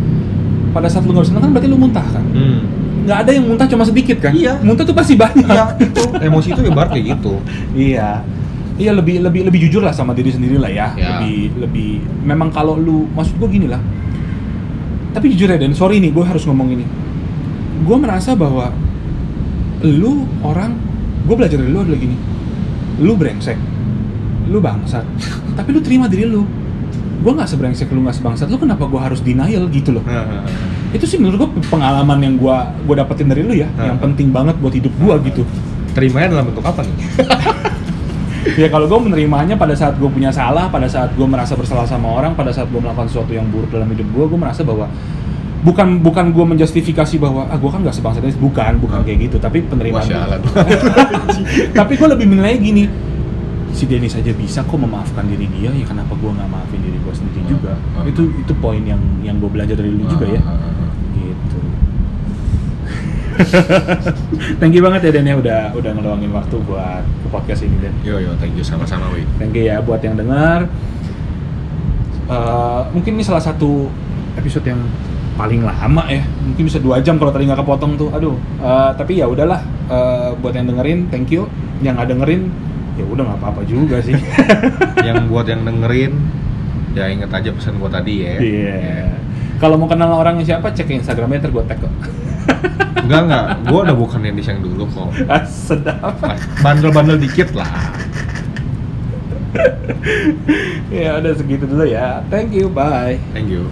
B: Pada saat lu nggak bisa telan kan berarti lu muntah kan?
C: Hmm.
B: nggak ada yang muntah cuma sedikit kan?
C: Iya.
B: muntah tuh pasti banyak.
C: Iya itu. Emosi itu ibarat kayak gitu.
B: Iya iya lebih lebih lebih jujur lah sama diri sendiri lah ya.
C: Ya.
B: lebih lebih memang kalau lu maksud gua gini lah. Tapi jujur ya Dan sorry nih gue harus ngomong ini. Gue merasa bahwa lu orang gue belajar dari lu adalah gini. Lu brengsek. Lu bangsat. Tapi lu terima diri lu. Gue nggak sebrengsek lu nggak sebangsat lu kenapa gue harus denial gitu loh? Itu sih menurut gue pengalaman yang gue gue dapetin dari lu ya. Yang penting banget buat hidup gue gitu.
C: Terimanya dalam bentuk apa nih
B: ya kalau gue menerimanya pada saat gue punya salah pada saat gue merasa bersalah sama orang pada saat gue melakukan sesuatu yang buruk dalam hidup gue gue merasa bahwa bukan bukan gue menjustifikasi bahwa ah gue kan nggak sebangsa Dennis bukan bukan kayak gitu. Tapi penerimaan tapi gue lebih menilai gini si Dennis aja bisa kok memaafkan diri dia ya kenapa gue nggak maafin diri gue sendiri juga?
C: Ah, ah.
B: itu itu poin yang yang gue belajar dari lu juga ya thank you banget ya Dan ya udah udah ngeluangin waktu buat ke podcast ini Dan.
C: Yo yo thank you sama-sama Wi.
B: Thank you ya buat yang dengar Eh, mungkin ini salah satu episode yang paling lama ya. Mungkin bisa dua jam kalau tadi nggak kepotong tuh. Aduh Eh, tapi ya udahlah. Eh, buat yang dengerin thank you. Yang nggak dengerin ya udah nggak apa-apa juga sih.
C: Yang buat yang dengerin ya inget aja pesan gua tadi ya.
B: Iya. Kalau mau kenal orangnya siapa, cek Instagramnya ntar gue tag kok.
C: enggak enggak gua udah bukan yang yang dulu kok
B: Ah, Sedap.
C: bandel-bandel dikit lah
B: ya udah segitu dulu ya. Thank you, bye.
D: thank you